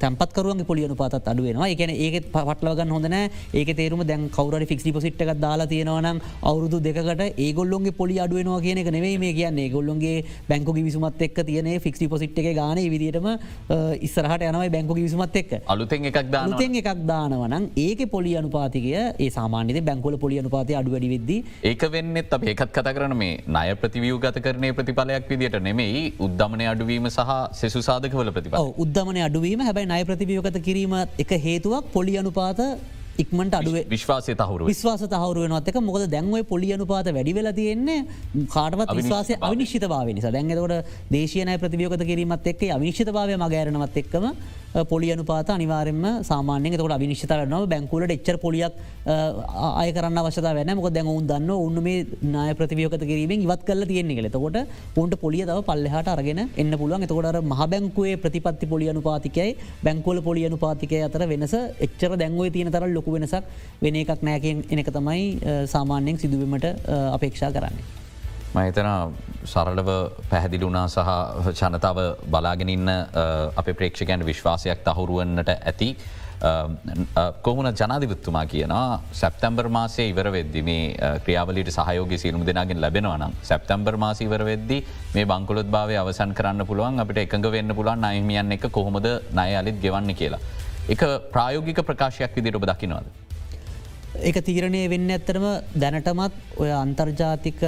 තැපත්කරුවන්ගේ පොලි අනුපාතත් අඩුවෙනවා එකන ඒක පටලවගන්න හොඳන ඒක තේරුම දැන් කවර ෆික්ි පොසිට් එකක් දාලා තියෙනවනම් අවුරුදු දෙකට ඒගොල්ලොන්ගේ පොලි අඩුවනවා කියන එක නෙවෙයි මේ කියන්නේ. ගොල්ලොන්ගේ බැංකු විසුමත් එක් තියන ෆික්ි පොසිට් එක ගාන විදිටම ඉස්සරහට යනවයි බැංකු විසුමත් එක් අලුතෙන් එකක් දාන අලුතෙන් එකක් දානවනම් ඒක පොලි අනුපාතිකය ඒ සාමාන්‍යද බැංකුල පොලි අනුපාති අඩු වැඩි වෙද්දී ඒක වෙන්නෙත් අප ඒකත් කත කරන මේ ණය ප්‍රතිවියූ ගත කරනය ප්‍රතිඵලයක් විදිට නෙමෙයි උද්ධමනය අඩුවීම සහ සෙසු සාධකවල ප්‍රතිඵල. ඔව්, උද්ධමනය අඩුවීම හැබැයි නය ප්‍රතිවියෝගත කිරීම එක හේතුවක් පොලි අනුපාත ඉක්මට අඩුවේ විශ්වාසය තහුරු විශ්වාස තහවරුවෙනත් එක මොකද දැන්වයි පොලි අනුපාත වැඩිවෙල තියෙන්නේ කාටවත් විශ්වාසය අවිනිශ්චිතභාවය. අවිනිශ්ිත භාව නිසා දැන්ගතකොට දේශයනය ප්‍රතිවියෝගත කිරීමත් එක් අවිනිශ්ිත භාවය මගෑරනවත් එක්කම පොලි අනුපාත අනිවාරෙන්ම සාමාන්‍ය තකට අවිනිශ්ිත වන්නව බැංකුලට එච්චර පොලියක් අය කරන්න අවශ්‍යත වැන මොක දැන් ඔවුන් දන්න ඔන්න මේ නාය ප්‍රතිවියෝගත කිරීමෙන් ඉවත් කල තියෙන්නේ කළ තකොට උන්ට පොලිය තව පල්ලහට අරගෙන එන්න පුළුවන්. එතකොට මහ බැංකුවේ ප්‍රතිපත්ති පොලි අනුපාතිකයි බැංකෝල පොලි අනුපාතිකය අතර වෙනස එච්චර දැන්ව තියෙන තර ලොකු වෙනසක් වෙන එකක් නෑකෙන් එනක තමයි අ, සාමාන්‍යයෙන් සිදුවීමට අ, අපේක්ෂා කරන්නේ. මහිතන සරලව පැහැදිලුනා සහ ජනතාව බලාගෙනන්න අප ප්‍රේක්ෂකයන් විශ්වාසයක් තහුරුවන්නට ඇති. කොහුණ ජනාධිපත්තුමා කියන සැප්තැම්බර් මාසය ඉවර වෙද්දි මේ ක්‍රියාවලට සහයෝග සිරුම් දෙෙනගෙන් ලැබෙනවනම් සැප්තැම්බර් මාස ඉවර වෙද්දි මේ බංකොලොත් භාවය අවසන් කරන්න පුළුවන් අපිට එකඟ වෙන්න පුළුවන් අයමියන් එක කොහොමද නය අලිත් ගෙවන්න කියලා. එක ප්‍රායෝගික ප්‍රකාශයක් විදිට ඔබ දකිනවාද. ඒක තීරණය වෙන්න ඇත්තරම දැනටමත් ඔය අන්තර්ජාතික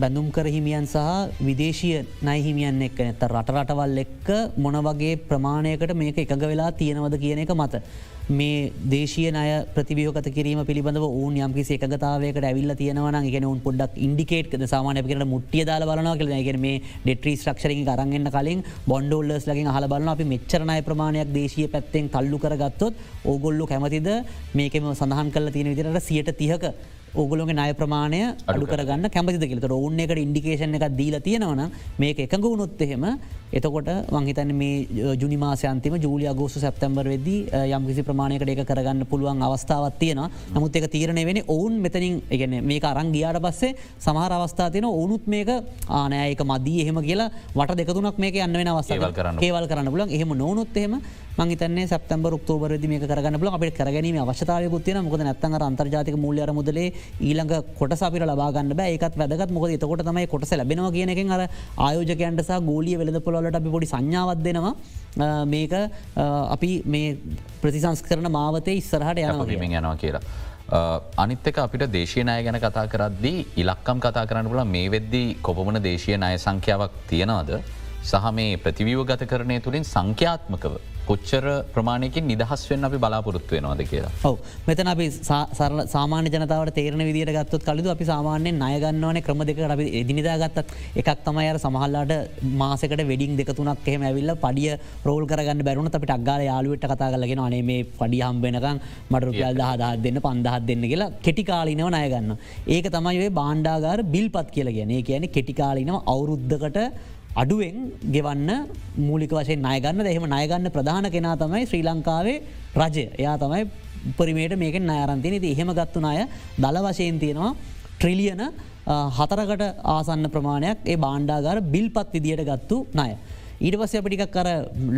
බැඳුම් කර හිමියන් සහ විදේශය නයිහිමියන් එක්ක නැත රට රටවල් එක්ක මොන වගේ ප්‍රමාණයකට මේක එකඟ වෙලා තියෙනවද කියන එක මත. මේ දේශය අය ප්‍රතිවියෝකත කිරීම පිළිබඳව ඕන් යම්කිසි එකගතාවයකට ඇවිල්ල තියෙනවන ගෙන උන් පොඩක් ඉන්ඩිකේට් සාමානයකට මුට්ටිය දාල බලන කළ ගෙන මේ ඩෙට්‍රී ්‍රක්ෂරෙන් අරගන්න කලින් බොන්ඩෝල්ලස් ලකින් හල බලන අපි මෙච්චරණය ප්‍රමාණයක් දේශය පැත්තෙන් තල්ලු කරගත්තොත් ඕගොල්ලු කැමතිද? මේකම සඳහන් කල තියෙන විදිරට සියට තිහක ඕගොලොගේ ණය ප්‍රමාණය අඩු කරගන්න කැමති කියලට ඔන්න එකට ඉන්ඩිකේෂන් එකක් දීල තියෙනවන මේක එකඟ වුණොත් එහෙම එතකොට වංහිතන මේ ජුනිමාසයන්තිම ජූලිය ගෝසු සැප්තැම්බර් වෙදී යම්කිසි ප්‍රමාණයකට ඒක කරගන්න පුළුවන් අවස්ථාවත් තියෙන නමුත් එක තීරණය වෙන ඔවුන් මෙතනින් එකන මේක අරං ගියාට පස්සේ සමහර අවස්ථා තියෙන ඔවුනුත් මේක ආනයක මදී එහෙම කියලා වට දෙකතුනක් මේක යන්න වෙන අවස්ථාව කරන්න. ඒවල් කරන්න පුලන් එහෙම නොනොත් එහෙම මංහිතන්නේ සැප්තම්බර ක්තෝබරද මේ කරගන්න පුල අපිට කරගැනීම අවශ්‍යතාවයකුත්තියන මොකද නැත්තඟ අන්තර්ජාතික මුල්ලර මුදලේ ඊළඟ කොට අපිට ලබාගන්න බෑ. ඒකත් වැදගත්. මොකද එතකොට තමයි කොටස ලැබෙනවා කියන එකෙන් අර ආයෝජකයන්ට සහ ගෝලිය වෙළඳ පොලට අපි පොඩි සංඥාවත් දෙනවා. අ, මේක අ, අපි මේ ප්‍රතිසංස් කරන මාවතේ ඉස්සරහට යනවා කියලා. පිමින් යනවා කියලා. අනිත්තක අපිට දේශයනය ගැන කතා කරද්දී ඉලක්කම් කතා කරන්න පුල මේ වෙද්දී කොපමන දේශය නය සංඛ්‍යාවක් තියෙනවාද? සහ මේ ප්‍රතිවියව ගත කරනය තුළින් සංඛ්‍යාත්මකව කොච්චර ප්‍රමාණයකින් නිදහස් වෙන් අපි බලාපොරොත්තු වෙනවාද කියලා. ඔව මෙතන අපි සරල සාමාන්‍ය ජනතාවට තේරන විදිට ගත්තොත් කලු අපි සාමාන්‍යෙන් නයගන්නවන ක්‍රම දෙක අපි එදිනිදා ගත්තත් එකක් තමයි අර සමහල්ලාට මාසකට වෙඩින් දෙකතුනක් එහෙම ඇවිල්ල පඩිය රෝල් කරගන්න බැරුණ අපිට අක්ගාල යාලුවට කතා කලගෙන අනේ මේ පඩි හම්බෙනකම් මට රුපියල් දහදාත් දෙන්න පන්දහත් දෙන්න කියලා කෙටිකාලිනව නයගන්න. ඒක තමයි බාණ්ඩාගාර බිල් පත් කියල ගැන කියන කෙටිකාලිනව අවුරුද්ධකට අඩුවෙන් ගෙවන්න මූලික වශයෙන් නායගන්න දෙහෙම නායගන්න ප්‍රධාන කෙනා තමයි ශ්‍රී ලංකාවේ රජය. එයා තමයි උපරිමේට මේක නෑරන්තින ති එහෙම ගත්තු අය දල වශයෙන් තියෙනවා. ට්‍රිලියන හතරකට ආසන්න ප්‍රමාණයක් ඒ බාණ්ඩාගාර බිල් පත් විදියට ගත්තු නය. ඊට පස්ස අපිටික් කර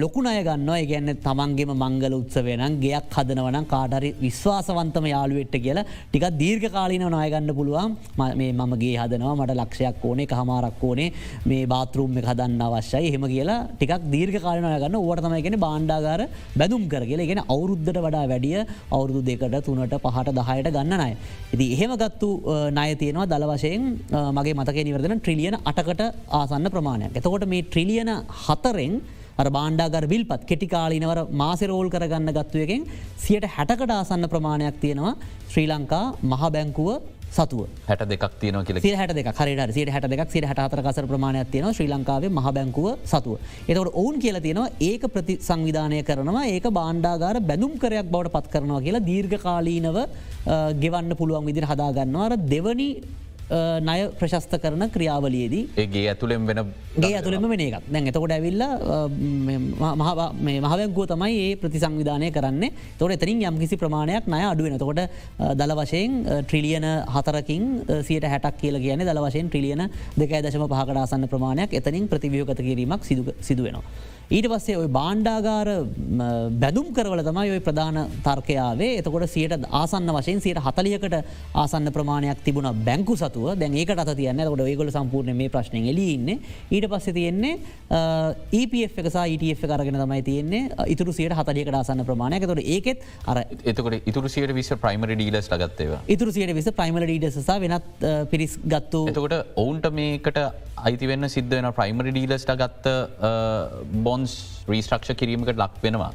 ලොකුණය ගන්නවා. ගැන්න තමන්ගේම මංගල උත්සවයනම් ගයක් හදනවනම් කාටරි විශ්වාසවන්තම යාළුවෙට්ට කියලා ටික දීර්ඝ කාලින නායගන්න පුළුවන්. මේ මගේ හදනවා මට ලක්ෂයක් ඕනේ කහමාරක් ඕනේ මේ බාතරුම් එක හදන්න අවශ්‍යයි. හෙම කියලා ටිකක් දීර්ඝ කාලනය ගන්න. ඕටතමයිගෙන බාණ්ඩාගාර බැදුම් කර කියලා. ගෙන අවුරුද්ධට වඩා වැඩිය අවුරුදු දෙකට තුනට පහට දහයට ගන්න නය. ඉති එහෙම ගත්තු නය තියෙනවා දල වශයෙන් මගේ මතක නිවරදන ට්‍රිලියන අටකට ආසන්න ප්‍රමාණයක්. එතකොට මේ ට්‍රිලියන හතරෙන් බාණ්ඩාගර විල්පත් කෙටිකාලිනවර මාසරෝල් කරගන්න ගත්තුවකින් සියට හැටකට ආසන්න ප්‍රමාණයක් තියෙනවා. ශ්‍රී ලංකා මහ බැංකුව සතුව. හැට දෙකක් තියන කියල හට දෙක හරට සිට හට දෙක් සිට හතර කසර ප්‍රමාණයක් තියෙන ශ්‍රී ලංකාවේ මහ බැංකුව සතුව. එතකට ඔවුන් කියලා තියෙනවා ඒක ප්‍රති සංවිධානය කරනවා. ඒක බාණ්ඩාගාර බැඳුම් කරයක් බවට පත් කරනවා කියලා දීර්ඝ කාලීනව ගෙවන්න පුළුවන් විදිර හදාගන්නවාර දෙවනි නය ප්‍රශස්ත කරන ක්‍රියාවලියේදී ඒගේ ඇතුළෙන් වෙන ගේ ඇතුළෙම වෙන එකක්. දැන් එතකොට ඇවිල්ල මහවැංකුව තමයි ඒ ප්‍රතිසංවිධානය කරන්න. තොට එතරින් යම් කිසි ප්‍රමාණයක් නය අඩුවෙන තකොට දල වශයෙන් ට්‍රිලියන හතරකින් සියට හැටක් කියල කියන දල වශයෙන් ට්‍රිලියන දෙකයි දශම පහකටාසන්න ප්‍රමාණයක් එතනින් ප්‍රතිවියෝගත කිරීමක් සිදුවෙනවා. ඊට පස්සේ ඔය බාණ්ඩාගාර බැදුම් කරවල තමයි ඔය ප්‍රධාන තර්කයාවේ එතකොට සියට ආසන්න වශයෙන් සියට හතලියකට ආසන්න ප්‍රමාණයක් තිබුණ බැංකු සතුව දැන් ඒකට අත තියන්න. කොට ඒගොල සම්පූර්ණ මේ ප්‍රශ්නය එලඉන්න ඊට පස්සේ තියෙන්නේ EPF එකසා ETF කරගෙන තමයි තියන්නේ. ඉතුරු සියට හතලියකට ආසන්න ප්‍රමාණයක්. තොට ඒකෙත් අර එතකොට ඉතුරු සියට විස ප්‍රයිමරි ඩීලස් ගත්තේව ඉතුරු සියට විස ප්‍රයිමල ඩීඩසසා වෙනත් පිරිස් ගත්තු එතකොට ඔවුන්ට මේකට අයිතිවෙන්න සිද්ධ වෙන ප්‍රයිමරි ඩීලස්ට ගත්ත බොන්ස් රීස්ට්‍රක්ෂ කිරීමකට ලක් වෙනවා.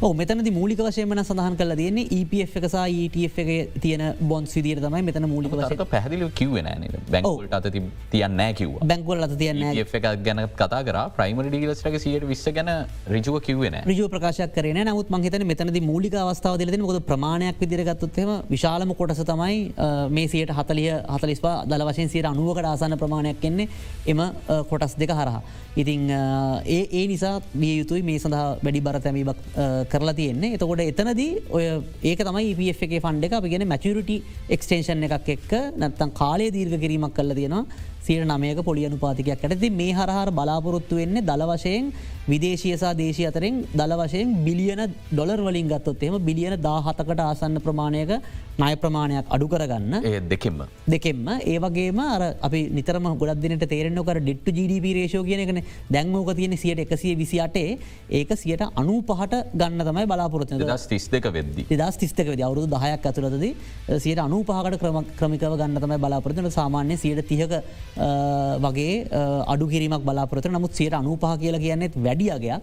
මෙතන මූලික වශයම සඳහන් කල තියන්නේ EPF එකසා ETF එක තියෙන බොන් විදිර තමයි මෙතන මූලික වශය පැහදිලි කිව්වෙන බැංකුලට අත තියන්න කිව බැංකුවල අත තියන්න එක ගැන කතා කර. ප්‍රයිමරි ඩිලස්ටක සියට විස්ස ගැන රිජුව කිව්වෙන රජ ප්‍රකාශයක් කරන නමුත් මහිතන මෙතනද මූලික අවස්ථාව දෙලෙන මොද ප්‍රමාණයක් විදිරගත්තුත්හෙම විශාලම කොටස තමයි මේ සියට හතලිය හතලිස්පා දල වශයෙන් සියට අනුවකට ආසන්න ප්‍රමාණයක් කෙන්නේ එම කොටස් දෙක හරහා. ඉතිං ඒ ඒ නිසා බිය යුතුයි. මේ සඳහා වැඩි බරතැමීමක් කරලා තියෙන්නේ. එතකොට එතනදී ඔය ඒක තමයි පF එක ෆන්ඩ එක. අපි ගෙන මැචුරිටි එක්ස්ටේෂන් එකක් එක්ක නැත්තන් කාලය දීර්ග කිරීමක් කල තියෙනවා. සියට නමයක පොලියනු පාතිකයක් ඇති මේ හරහර බලාපොරොත්තු වෙන්නේ දල වශයෙන් විදේශයසා දේශය අතරෙන් දල වශයෙන් බිලියන ඩොලර් වලින් ගත්තොත් එම බිලියන දාහතකට ආසන්න ප්‍රමාණයක නය ප්‍රමාණයක් අඩු කරගන්න. ඒ දෙකෙම දෙකෙම ඒවගේම අර අපි නිතරම ගොඩක්දිනට තේරෙන්නකර ඩෙට්ට ජීඩප රේෂෝ කියනකන දැන්මෝක තියෙන සියට එකසිය විසිටේ ඒක සියට අනු පහට ගන්න තමයි බලාපොරත්න දස් තිස් දෙක වෙද්දි. දස් තිස්තක වෙද අවුරුදු දහයක් ඇතුළද සියට අනු පහකට ක්‍රම ක්‍රමිකව ගන්න තමයි බලාපොරත්න සාමාන්‍ය සියට තියක වගේ අඩු කිරීමක් බලාපොරත නමුත් සියට අනුපහ කියලා කියන්නෙත් වැඩියගයක්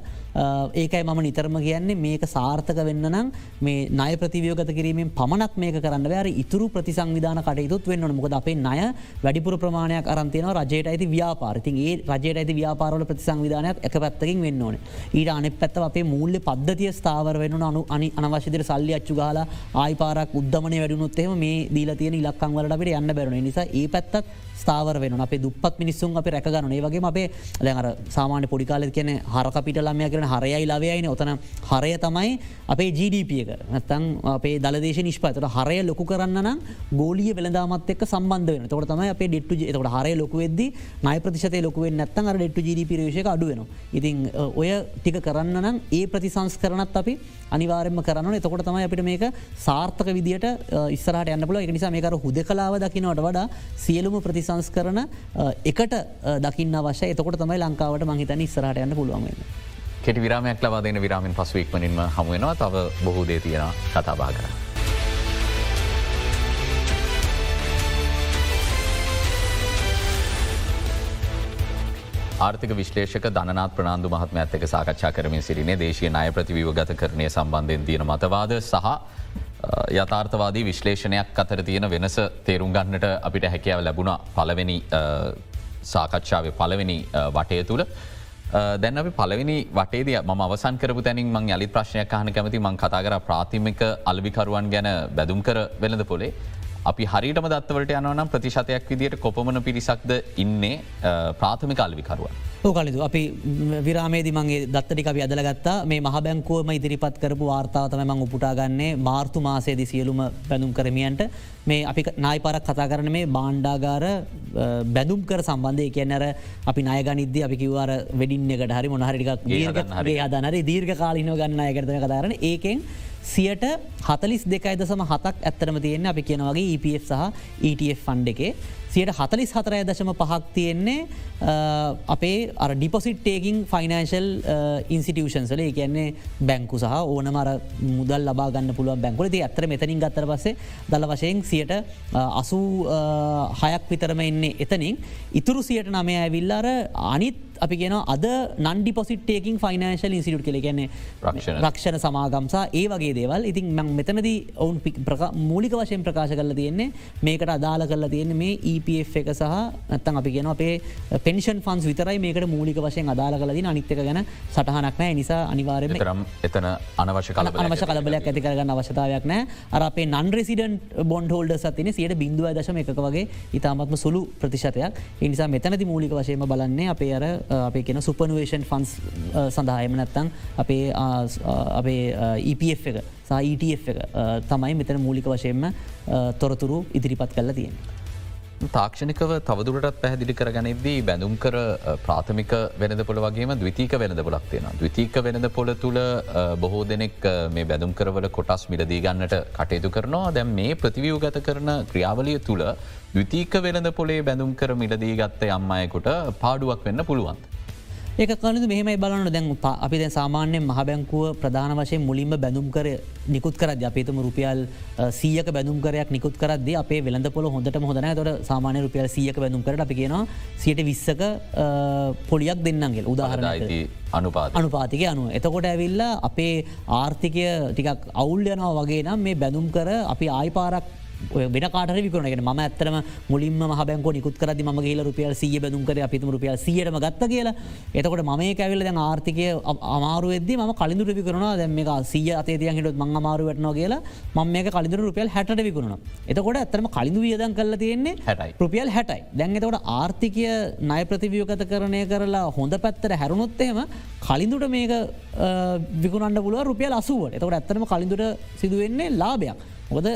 ඒකයි මම නිතරම කියන්නේ මේක සාර්ථක වෙන්න නම් මේ නය ප්‍රතිවියෝගත කිරීමෙන් පමණක් මේක කරන්න වැර ඉතුරු ප්‍රතිසංවිධාන කටයුතුත් වෙන්න මොකද අපේ නය වැඩිපුර ප්‍රමාණයක් අරන්තියන රජයට ඇති ව්‍යාපාරති ඒ රජයට ඇති ව්‍යාපාරල ප්‍රතිසංවිධානයක් එක පැත්තකින් වෙන්න ඕන. ඊට අනෙ පැත්ත අපේ මුල්ල පද්ධතිය ස්ථාවර වෙන අනු අනි අනවශ්‍යදර සල්ලි අච්චු ගාලා ආයිපාරක් උද්දමන වැඩුණුත්තේම මේ දීල තියෙන ඉලක්කං වලට අපිට යන්න බැරුණ නිසා ඒ පැත්තත් ස්ථාවර වෙන අපේ දුපත් මිනිස්සුන් අප රැකගන ඒ වගේ අපේ දැර සාමාන්‍ය පොඩිකාල කියන හරකපිට ළමය කරන හරයයි ලවයයින ඔතන හරය තමයි අපේ GDP එක. නැත්තන් අපේ දලදේශ නිෂ්පතට හරය ලොකු කරන්න නම් ගෝලිය වෙළදාමත් එක් සම්බන්ධ වෙන තොට තමයි අපේ ඩෙට්ටු එතකට හරය ලොකුවෙද නය ප්‍රතිශතය ලොකුවෙන් නැත්තන් අර ඩෙට්ටු GDP රේෂක අඩුවෙන ඉතින් ඔය ටික කරන්න නම් ඒ ප්‍රතිසංස් කරනත් අපි අනිවාරෙන්ම කරන්න එතකොට තමයි අපිට මේක සාර්ථක විදිට ඉස්සරට යන්නපුල එක නිසා මේකර හුද කලාව දකිනවට වඩා සියලුම ප්‍රතිසංස් කරන එකට දකින්න අවශ්‍ය එතකොට තමයි ලංකාවට මහිතන ඉස්සරට යන්න පුළුවන්න්න. කෙටි විරාමයක් ලබාදන විරාමින් පසුවක්මනින්ම හමුවෙනවා තව බොහෝ දේ තියෙන කතාබා කර. ආර්ථික විශ්ලේෂක ධනත් ප්‍රනාාන්දු මහත්ම ඇත්තක සාකච්ඡා කරමින් සිරිනේ දේශය ණය ප්‍රතිවිවගත කරණය සම්බන්ධයෙන් තියෙන මතවාද සහ යථාර්ථවාදී විශ්ලේෂණයක් අතර තියෙන වෙනස තේරුම් ගන්නට අපිට හැකියාව ලැබුණ පලවෙනි සාකච්ඡාව පලවෙනි වටය තුළ. දැන් අපි පලවෙනි වටේද ම අවසන් කරපු තැනින් මං යලි ප්‍රශ්නයක් හන කැමති මං කතා කර ප්‍රාථමික අල්විකරුවන් ගැන බැදුම් කර වෙළඳ පොලේ. අපි හරිටම දත්වලට යනවනම් ප්‍රතිශතයක් විදියට කොපමන පිරිසක්ද ඉන්නේ ප්‍රාථමික අල්විකරුවන්. කලතු අපි විරාමේදි මගේ දත්තටික අපි අදලගත්තා මේ මහ බැංකුවම ඉදිරිපත් කරපු වාර්තාවතම මං උපුටාගන්නේ මාර්තු මාසේදි සියලුම බැඳුම් කරමියන්ට. මේ අපි නායි පරක් කතා කරන මේ බාණ්ඩාගාර බැඳුම් කර සම්බන්ධය. කියන්නර අපි නයගනිද අපි කිවවාර වෙඩින්නකට හරි මොනහරික ගේ හදනර දීර්ඝ කාලිනව ගන්න අයකරතම කතාරන ඒකෙන් සියට හතලිස් දෙකයි දසම හතක් ඇත්තරම තියෙන්නේ. අපි කියනවගේ EPF සහ ETF ෆන්් එකේ. සියට හතලිස් හතරය දශම පහක් තියෙන්නේ අපේ ඩිපොසිට්ටේකින් ෆයිනන්ශල් ඉන්සිටියෂන්සල කියන්නේ බැංකු සහ ඕනමර මුදල් ලබා ගන්න පුළුව බැංකුල ති ඇතර මෙතනින් ගත්තර පසේ දල වශයෙන් සියට අසූ හයක් විතරම එන්නේ එතනින්. ඉතුරු සියට නමය ඇවිල්ලාර අනිත් අපි ගෙන අද නන්ඩි පොසිටේකින් ෆයිනන්ශල් ඉන්සිටුට කෙ කියන්නේ රක්ෂණ. සමාගම්සා ඒ වගේ දේවල්. ඉතින් මං මෙතනද ඔවුන් මූලික වශයෙන් ප්‍රකාශ කරල තියෙන්නේ මේකට අදාල කරලා තියෙන්නේ මේ EPF එක සහ නැත්තන් අපි ගෙන අපේ පෙන්ෂන් ෆන්ස් විතරයි මේකට මූලික වශයෙන් අදාල කලදී අනිත්ක ගැන සටහනක් නෑ නිසා අනිවාරම කරම් එතන අනවශ්‍ය කල අනවශ කලබලයක් ඇති කරගන්න අවශ්‍යතාවයක් නෑ අර අපේ නන් රෙසිඩන් බොන්ඩ හෝල්ඩ සතින සියට බිඳුව දශම එකක වගේ ඉතාමත්ම සුළු ප්‍රතිශතයක්. එනිසා මෙතනති මූලික වශයම බලන්නේ අපේ අර අපේ කියෙන සුපනුවේෂන් ෆන්ස් සඳහායම නැත්තං අපේ අපේ EPF එක සයිටF එක තමයි මෙතන මූලික වශයෙන්ම තොරතුරු ඉදිරිපත් කල්ල තියෙන. තාක්ෂණිකව තවදුරටත් පැහදිලි කරගනිද්දී බැඳුම් කර ප්‍රාථමික වෙනද පොළ වගේම දවිතීක වෙනද පොලක් තියෙන. දවිතීක වෙනද පොළ තුළ බොහෝ දෙනෙක් මේ බැදුම් කරවල කොටස් මිලදී ගන්නට කටයුතු කරනවා දැම් මේ ප්‍රතිවියූ ගත කරන ක්‍රියාවලිය තුළ දවිතීක වෙනද පොලේ බැඳුම් කර මිලදී ගත්ත අම්මයකුට පාඩුවක් වෙන්න පුළුවන්. ඒක කලු මෙහමයි බලන්න. දැන් අපි දැ සාමාන්‍යයෙන් මහ බැංකුව ප්‍රධාන වශයෙන් මුලින්ම බැඳුම් කර නිකුත් කරද අපේතම රුපියල් සීයක බැඳුම්කරයක් නිකුත් කරද අපේ වෙළඳ පොල හොඳට හොඳන තොට සාමානය රුපියල් සියක බැඳුම් කර අපි කියෙන සියට විස්සක පොලියක් දෙන්නගේ උදාහරණ අනුපා අනුපාතික. අනුව. එතකොට ඇවිල්ලා අපේ ආර්ථිකය ටිකක් අවුල්යනවා වගේ නම් මේ බැඳුම් කර අපි ආයිපාරක් වෙන කාට විකරනගෙන ම ඇත්තරම මුලින්ම මහබැංකෝ නිකුත් කරදි ම ගේල රුපියල් සිය බැදුම්කර අපිතුම රුපියල් සියටම ගත්ත කියලා. එතකොට මම කැවිල දැන් ආර්ථිකය අමාරුවෙද ම කලින්දුර විකරනවා දැම මේ සිය අතේතියන් හිටත් මං අමාරු වටනවා කියලා මම මේක කලින්දුර රුපියල් හැට විකුණ එතකොට ඇත්තරම කලින්දු වියදන් කරල තියෙන්නේ හැටයි. රුපියල් හැටයි. දැන් එතකොට ආර්ථිකය නය ප්‍රතිවියෝගත කරණය කරලා හොඳ පැත්තර හැරුණොත්තේම කලින්දුට මේක විකුණන්න පුළුව රුපියල් අසුවට. එතකට ඇත්තනම කලින්දුට සිදුවෙන්නේ ලාභයක්. ඔොද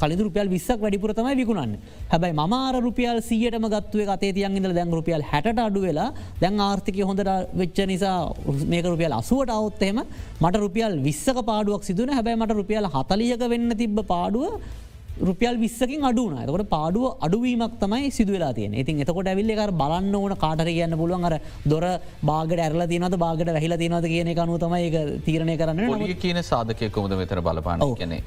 කලින් රුපියල් විස්සක් වැඩිපුර තමයි විකුණන්න. හැබයි මමාර රුපියල් සියටම ගත්තුව අතේ තියන්ගද දැන් රුපියල් හැට අඩු වෙලා දැන් ආර්ථික හොඳට වෙච්ච නිසා මේක රුපියල් අසුවට අවත්තෙම මට රුපියල් විස්සක පාඩුවක් සිදුවන හැබැයි මට රුපියල් හතලියක වෙන්න තිබ්බ පාඩුව රුපියල් විස්සකින් අඩුන එතකොට පාඩුව අඩුවීමක් තමයි සිදුවලා තියෙන ඉතින් එතකොට ඇවිල්ල එකර බලන්න ඕන කාටර කියන්න පුළුවන් අර දොර බාගට ඇරල තිනවද බාගට වැහිල තිනවද කියන කනු තමයි තීරණය කරන්න කියන සාධකය කොමද මෙතර බලපාන කනේ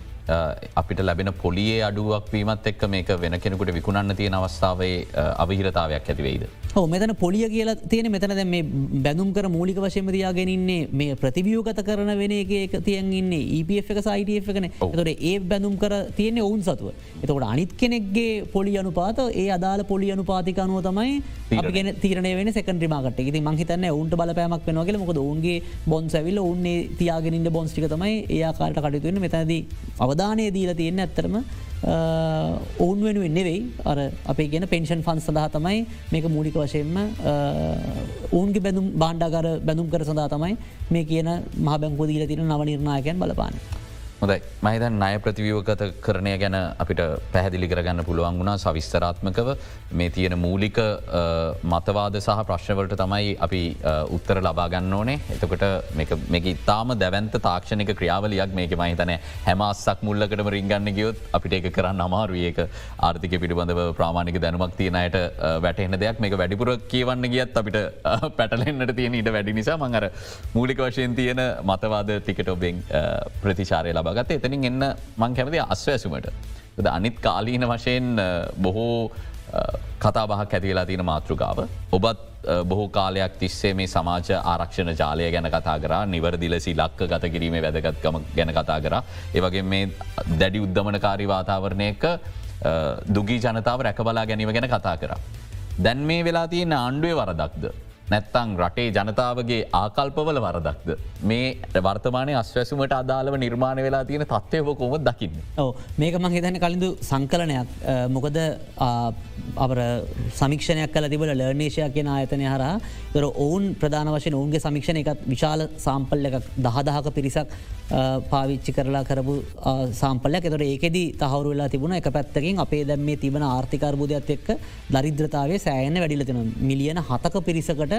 අපිට ලැබෙන පොලියේ අඩුවක් වීමත් එක්ක මේක වෙන කෙනෙකුට විකුණන්න තියෙන අවස්ථාවේ අවිහිරතාවයක් ඇතිවෙයිද. හෝ මෙතන පොලිය කියලා තියෙන මෙතන දැ මේ බැඳුම් කර මූලික වශයමතියාගෙනන්නේ මේ ප්‍රතිවියෝගත කරන වෙන එක තියන්න්නේ EPF එක සයිටF එකන. තොට ඒ බැඳුම් කර තියෙන ඔවුන් සතුව. එතකොට අනිත් කෙනෙක්ගේ පොලි අනුපාත ඒ අදාල පොලි අනුපාතික අනුව තමයි අපිගෙන තීරන වෙන සකන්ට්‍රමාකට ති මහිතන්න ඔවුන්ට බලපෑමක් වෙනවාගල මොකද ඔවුන්ගේ බොන් සැවිල්ල ඔන්නේ තියාගෙනන්න බොන්ස්ටික තමයි ඒයාකාරට කටයුතුවන්න මෙතැද අවධානය දීල තියෙන ඇත්තරම ඔවුන් වෙනුවෙන් නෙවෙයි අර අපේ ගෙන පෙන්ෂන් ෆන් සඳහා තමයි මේක මූලික වශයෙන්ම ඔවුන්ගේ බැඳුම් බාණ්ඩාකර බැඳුම් කර සඳහා තමයි මේ කියන මහ බැංකෝ දීල තින නව නිර්ණයකයන් බලපාන. හොදයි මහිතන් ණය ප්‍රතිවියෝගත කරණය ගැන අපිට පැහැදිලි කරගන්න පුළුවන් වුණා. සවිස්තරාත්මකව මේ තියෙන මූලික මතවාද සහ ප්‍රශ්නවලට තමයි අපි උත්තර ලබාගන්න ඕනේ. එතකට මේක ඉතාම දැවන්ත තාක්ෂණක ක්‍රියාවලයක් මේක මහිතන හැම අස්සක් මුල්ලකටම රිංගන්න ගියොත් අපිට එක කරන්න අමාරුවඒක ආර්ථික පිළිබඳව ප්‍රමාණික දැනුමක් තියෙනයට වැටෙන දෙයක්. මේක වැඩිපුර කියවන්න ගියත් අපිට පැටලෙන්න්නට තියෙන ඉට වැඩි නිසා මඟර මූලික වශයෙන් තියෙන මතවාද ටිකට ඔබෙන් ප්‍රතිචාරය ලබ ලබගත එතනින් එන්න මං කැමති අස්වැසුමට. ද අනිත් කාලීන වශයෙන් බොහෝ කතා බහක් ඇතිවෙලා තියෙන මාතෘකාව. ඔබත් බොහෝ කාලයක් තිස්සේ මේ සමාජ ආරක්ෂණ ජාලය ගැන කතා කර නිවරදිලසි ලක්ක ගත කිරීමේ වැදගත්කම ගැන කතා කර. ඒවගේ මේ දැඩි උද්ධමනකාරි වාතාවරණයක දුගී ජනතාව රැකබලා ගැනීම ගැන කතා කර. දැන් මේ වෙලා තියෙන ආණ්ඩුවේ වරදක්ද. නැත්තං රටේ ජනතාවගේ ආකල්පවල වරදක්ද. මේ වර්තමානය අස්වැසුමට අදාළව නිර්මාණ වෙලා තියෙන තත්වයව කොම දකින්න. ඕ මේක මං හිතන කලින්දු සංකලනයක්. මොකද අපර සමික්ෂණයක් කල තිබල ලර්නේෂයක් කියෙන ආයතනය හර තර ඔවුන් ප්‍රධාන වශයෙන් ඔවුන්ගේ සමික්ෂණ එකත් විශාල සාම්පල්ල එකක් දහදහක පිරිසක් පාවිච්චි කරලා කරපු සාම්පලයක් එතොට ඒකෙද තහවරු වෙලා තිබුණ එක පැත්තකින් අපේ දැම් මේ තිබන ආර්ථිකර්බුදයක් එක්ක දරිද්‍රතාවේ සෑයන වැඩිලතින මිලියන හතක පිරිසකට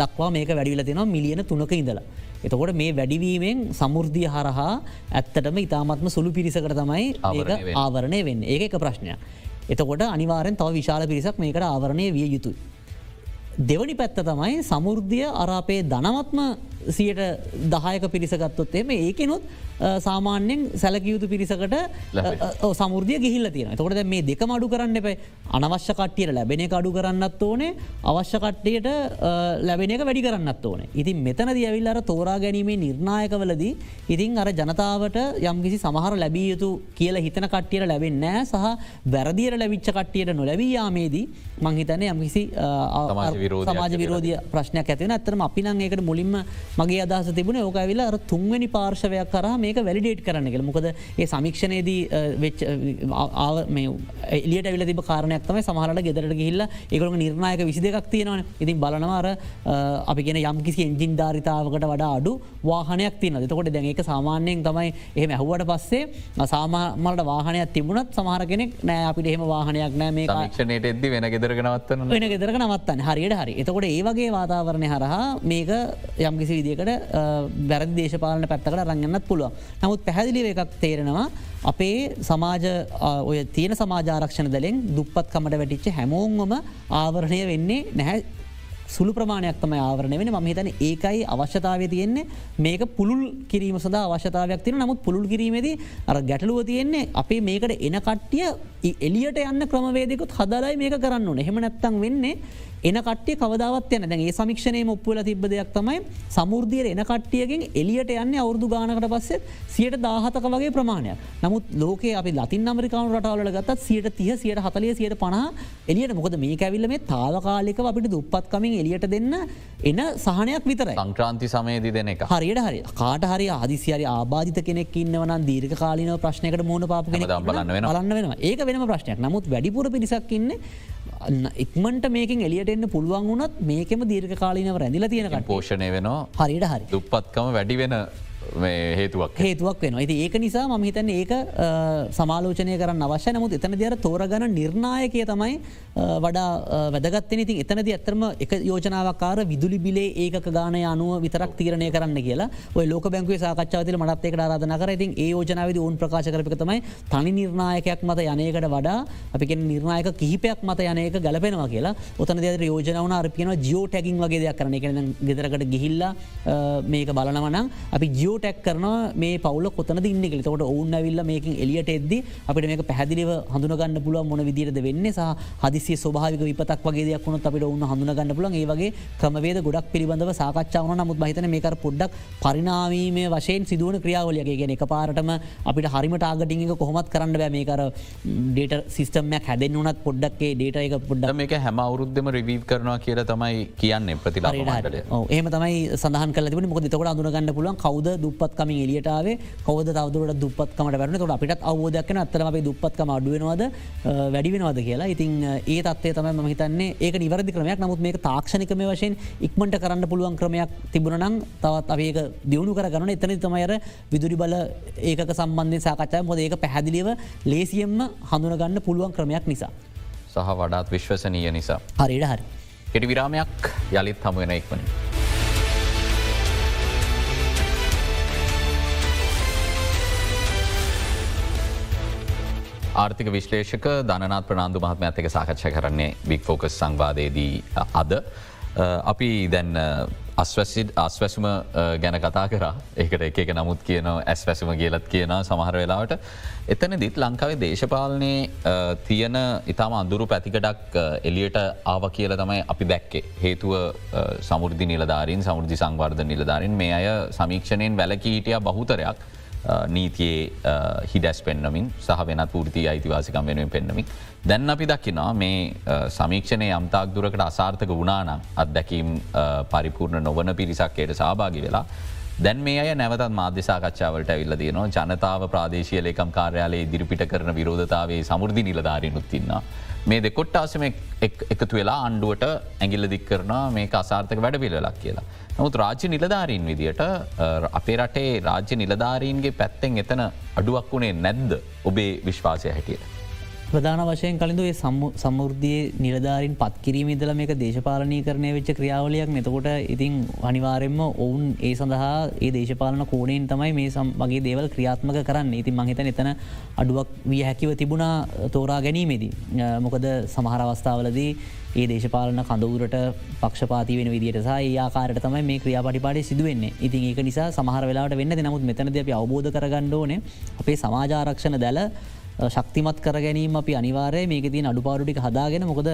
දක්වා මේක වැඩිවිල තිෙනවා මිලියන තුනක ඉඳලා. එතකොට මේ වැඩිවීමෙන් සමුෘද්ධිය හරහා ඇත්තටම ඉතාමත්ම සුළු පිරිසකට තමයි ඒක ආවරණය වෙන්න ඒක එක ප්‍රශ්නයක්. එතකොට අනිවාරෙන් තව විශාල පිරිසක් මේකට ආවරණය විය යුතුයි. දෙවනි පැත්ත තමයි සමුෘද්ධිය අරාපේ ධනවත්ම සියට දහයක පිරිසගත්තොත් එම ඒකෙනුත් සාමාන්‍යෙන් සැලකයුතු පිරිසකට සමුෘදිය ගිහිල්ල තියෙන තකොට මේ දෙක අඩු කරන්න එපයි අනවශ්‍ය කට්ටියට ලැබෙන අඩු කරන්නත් ඕනේ. අවශ්‍ය කට්ටියට ලැබෙන එක වැඩි කරන්නත් ඕන. ඉතින් මෙතන දියවිල් අර තෝරා ගැනීමේ නිර්ණයකවලදී ඉතින් අර ජනතාවට යම්කිසි සමහර ලැබිය යුතු කියල හිතන කට්ටියට ලැබෙන්නෑ සහ වැරදියට ලැවිච්ච කට්ටියට නොලැබී යාමේදී මංහිතන යම්කිසි සමාජ විරෝධය ප්‍රශ්නයක් ඇතිවන ඇතරම අපි නං ඒකට මුලින්ම මගේ අදහස තිබුණ ඕකවිල්ලා අර තුන්වැනි පාර්ශවයක් කර මේක වැලිඩේට් කරන්න කළ මොකද ඒ සමික්ෂණයේදී එලියට විල තිබ කාරණයක්තම සමහලට ගෙදරට ගහිල්ල ඒකළු නිර්ණයක විසි දෙකක් තියෙනවන. ඉතින් බලනවාර අපි ගෙන යම්කිසි එන්ජින් ධාරිතාවකට වඩා අඩු වාහනයක් තියන තකොට දැන් ඒක සාමාන්‍යයෙන් තමයි එහෙම ඇහුවට පස්සේ සාමාමලට වාහනයක් තිබුණත් සමහර කෙනෙක් නෑ අපිට එහෙම වාහනයක් නෑ මේ ක්ෂණයට එද්දි වෙන ගෙදරගනවත්තන වෙන ගෙදරක නවත්තන්න හරියට හරි. එතකොට ඒ වගේ වාතාවරණය හරහා මේක යම්කිසි විදිකට බැරදි දේශපාලන පැත්තකට රංගන්නත් පුළුව. නමුත් පැහැදිලි එකක් තේරෙනවා. අපේ සමාජ ඔය තියෙන සමාජාරක්ෂණ දලෙන් දුප්පත්කමට වැටිච්ච හැමෝංගම ආවරණය වෙන්නේ නැහැ. සුළු ප්‍රමාණයක් තම ආවරණ වෙන ම හිතන ඒකයි අවශ්‍යතාව තියෙන්නේ. මේක පුළුල් කිරීම සඳ අවශ්‍යතාවයක් තින නමුත් පුළුල් කිරීමේදී අර ගැටලුව තියෙන්නේ අපේ මේකට එන කට්ටිය එලියට යන්න ක්‍රමවේදකුත් හදලයි මේක කරන්න ඕන. එහෙම නැත්තං වෙන්නේ එන කට්ටිය කවදාවත් යන දැන් ඒ සමික්ෂණය ඔප්පුල තිබ දෙයක් තමයි සමුෘදියර එන කට්ටියගෙන් එලියට යන්න අවුරදු ගානකට පස්සෙත් සියට දාහතක වගේ ප්‍රමාණයක්. නමුත් ලෝක අපි ලතින් අමරිකාව රටවල ගත් සියට තිය සියට හතලිය සියට පනා එලියට මොකද මේ ඇවිල්ල මේ තාවකාලික අපිට දුප්පත්කමින් එලියට දෙන්න එන සහනයක් විතර සංක්‍රාන්ති සමයේදී දෙන එක. හරියට හරි. කාට හරි ආදිසිරි ආබාධිත කෙනෙක් ඉන්නවන දීර්ඝ කාලිනව ප්‍රශ්නකට මුණ පාප බලන්න වෙන ඒක වෙනම ප්‍රශ්නයක්. නමුත් වැඩිපුර පිරිසක් ඉන්න ඉක්මට මේකින් එලියට එන්න පුළුවන් වුණත් මේකෙම දීර්ඝ කාලිනව රැඳිල තියෙන පෝෂණය වෙනවා. හරියට හරි. දුප්පත්කම වැඩි වෙන හේතුවක්. හේතුවක් වෙන ඇති ඒක නිසා ම හිතන්න ඒක සමාලෝචනය කරන්න අවශ්‍ය නමුත් එතන දර තෝරගන නිර්ණයකය තමයි වඩා වැදගත්තන ඉතින් එතනද ඇත්තරම එක යෝජනාවකාර විදුලි බිලේ ඒක ගාන අනුව විතරක් තීරණය කරන්න කියලා. ඔය ලෝක බැංකුව සාකච්ඡාවතිල මටත් එකට ආරාධන කර. ඉතින් ඒ යෝජනාවද ඔවුන් ප්‍රකාශ කරපක තමයි තනි නිර්ණයකයක් මත යනයකට වඩා අපි නිර්ණයක කිහිපයක් මත යනයක ගලපෙනවා කියලා. ඔතන දෙද යෝජනාවන අරපියන ජියෝ ටැකින් වගේ දෙයක් කරන එක ගෙදරකට ගිහිල්ලා මේක බලනවනම් අපි ජියෝ ටැක් කරනවා මේ පවල කොතන ඉන්න තකොට ඔවුන් ඇවිල්ල මේකින් එලියට එද්දි අපිට මේක පැදිලිව හඳුනගන්න පුළුව මොන විදිරද වෙන්න සහ හදිසි ස්වභාවික විපතක් වගේ දෙයක් වුණත් අපිට ඔන්න හඳුනගන්න පුලන් ඒවගේ ක්‍රමවේද ගොඩක් පිළිබඳව සාකච්ඡාවන නමුත් මහිතන මේකර පොඩ්ඩක් පරිනාවීමේ වශයෙන් සිදුවන ක්‍රියාවලයගේ ගෙන එක පාරටම අපිට හරිම ටාගටිංක කොහොමත් කරන්න බෑ. මේකර ඩේට සිිස්ටම්මයක් හැදෙන් වනත් පොඩ්ඩක්ේ ඩේට එක පොඩ්ඩ මේක හැම අවුරුද්ධම රිවීව කරනවා කියලා තමයි කියන්නේ ප්‍රතිලා ඒම තමයි සඳහන් කල මොක තකට අඳුනගන්න පුළුවන් කවද දුපත්කමින් එලියටාවේ කවද තවදුරට දුපත්කමට වැරන ොට අපිට අවෝදයක්න අත්තරම අපේ දුපත්කම අඩුවෙනවාද වැඩිවෙනවාද කියලා ඉතින් ඒ තත්ේ තමයි ම හිතන්නේ ඒක නිවරදි ක්‍රමයක් නමුත් මේක තාක්ෂණිකම වශයෙන් ඉක්මට කරන්න පුළුවන් ක්‍රමයක් තිබුණනම් තවත් අපඒක දියුණු කරගන්න එතන තමයිර විදුරි බල ඒක සම්බන්ධය සාකච්ඡය මොද ඒක පැහැදිලිව ලේසියෙන්ම හඳුනගන්න පුළුවන් ක්‍රමයක් නිසා. සහ වඩාත් විශ්වසනීය නිසා. හරිට හරි. කෙටි විරාමයක් යළිත් හමුවෙන ඉක්වනින්. ආර්ථික විශ්ලේෂක ධනත් ප්‍රනාාන්දු මහත්ම ඇතක සාකච්ඡ කරන්නේ බික් ෆෝකස් සංවාදයේදී අද. අපි දැන් අස්වැසි අස්වැසුම ගැන කතා කර ඒකට එක නමුත් කියන ඇස්වැසුම කියලත් කියන සමහර වෙලාවට. එතන දිත් ලංකාවේ දේශපාලනය තියෙන ඉතාම අඳුරු පැතිකටක් එලියට ආව කියල තමයි අපි දැක්කේ. හේතුව සමුෘදි නිලධාරින් සමුෘදි සංවර්ධ නිලධාරින් මේ අය සමීක්ෂණයෙන් වැලකීටිය බහුතරයක්. නීතියේ හිඩැස් පෙන්න්නමින් සහ වෙනත් පෘති අයිතිවාසිකම් වෙනුවෙන් පෙන්න්නමින්. දැන් අපි දකිනා මේ සමීක්ෂණය යම්තාක් දුරකට අසාර්ථක වුණානම් අත්දැකීම් පරිපූර්ණ නොවන පිරිසක්කයට සභාගි වෙලා. දැන් මේ අය නැවතත් මාධ්‍යසාකච්ඡාවලට ඇවිල්ල තියනවා ජනතාව ප්‍රාදේශය ලේකම් කාර්යාලයේ ඉදිරිපිට කරන විරෝධතාවේ සමුෘදි නිලධාරීනුත්තින්න. මේ දෙකොට්ට ආසම එකතු වෙලා අන්ඩුවට ඇගිල්ල දික් කරන මේ අසාර්ථක වැඩ පිල්ලක් කියලා. නමුත් රාජ්‍ය නිලධාරීන් විදියට අපේ රටේ රාජ්‍ය නිලධාරීන්ගේ පැත්තෙන් එතන අඩුවක් වුණේ නැද්ද ඔබේ විශ්වාසය හැටියට. ප්‍රධාන වශයෙන් කලින්ඳ ඒ සමුෘද්ධිය නිලධාරින් පත්කිරීම ඉදල මේක දේශපාලනය කරණය වෙච්ච ක්‍රියාවලයක් මෙතකොට ඉතින් අනිවාරෙන්ම ඔවුන් ඒ සඳහා ඒ දේශපාලන කෝනයෙන් තමයි මේ සම් වගේ දේවල් ක්‍රියාත්මක කරන්න ඉතින් මහිත එතන අඩුවක් විය හැකිව තිබුණා තෝරා ගැනීමේදී. මොකද සමහර අවස්ථාවලදී ඒ දේශපාලන කඳවරට පක්ෂපාති වෙන විදිට සහ ආකාරට තමයි මේ ක්‍රියාපටිපාට සිදුවන්නේ ඉතින් ඒක නිසා සමහර වෙලාට වෙන්න නමුත් මෙතනද අපි අවබෝධ කරගණ්ඩෝන අපේ සමාජාරක්ෂණ දැල ශක්තිමත් කර ගැනීම අපි අනිවාරය මේක තින් අඩුපාඩුටික හදාගෙන මොකද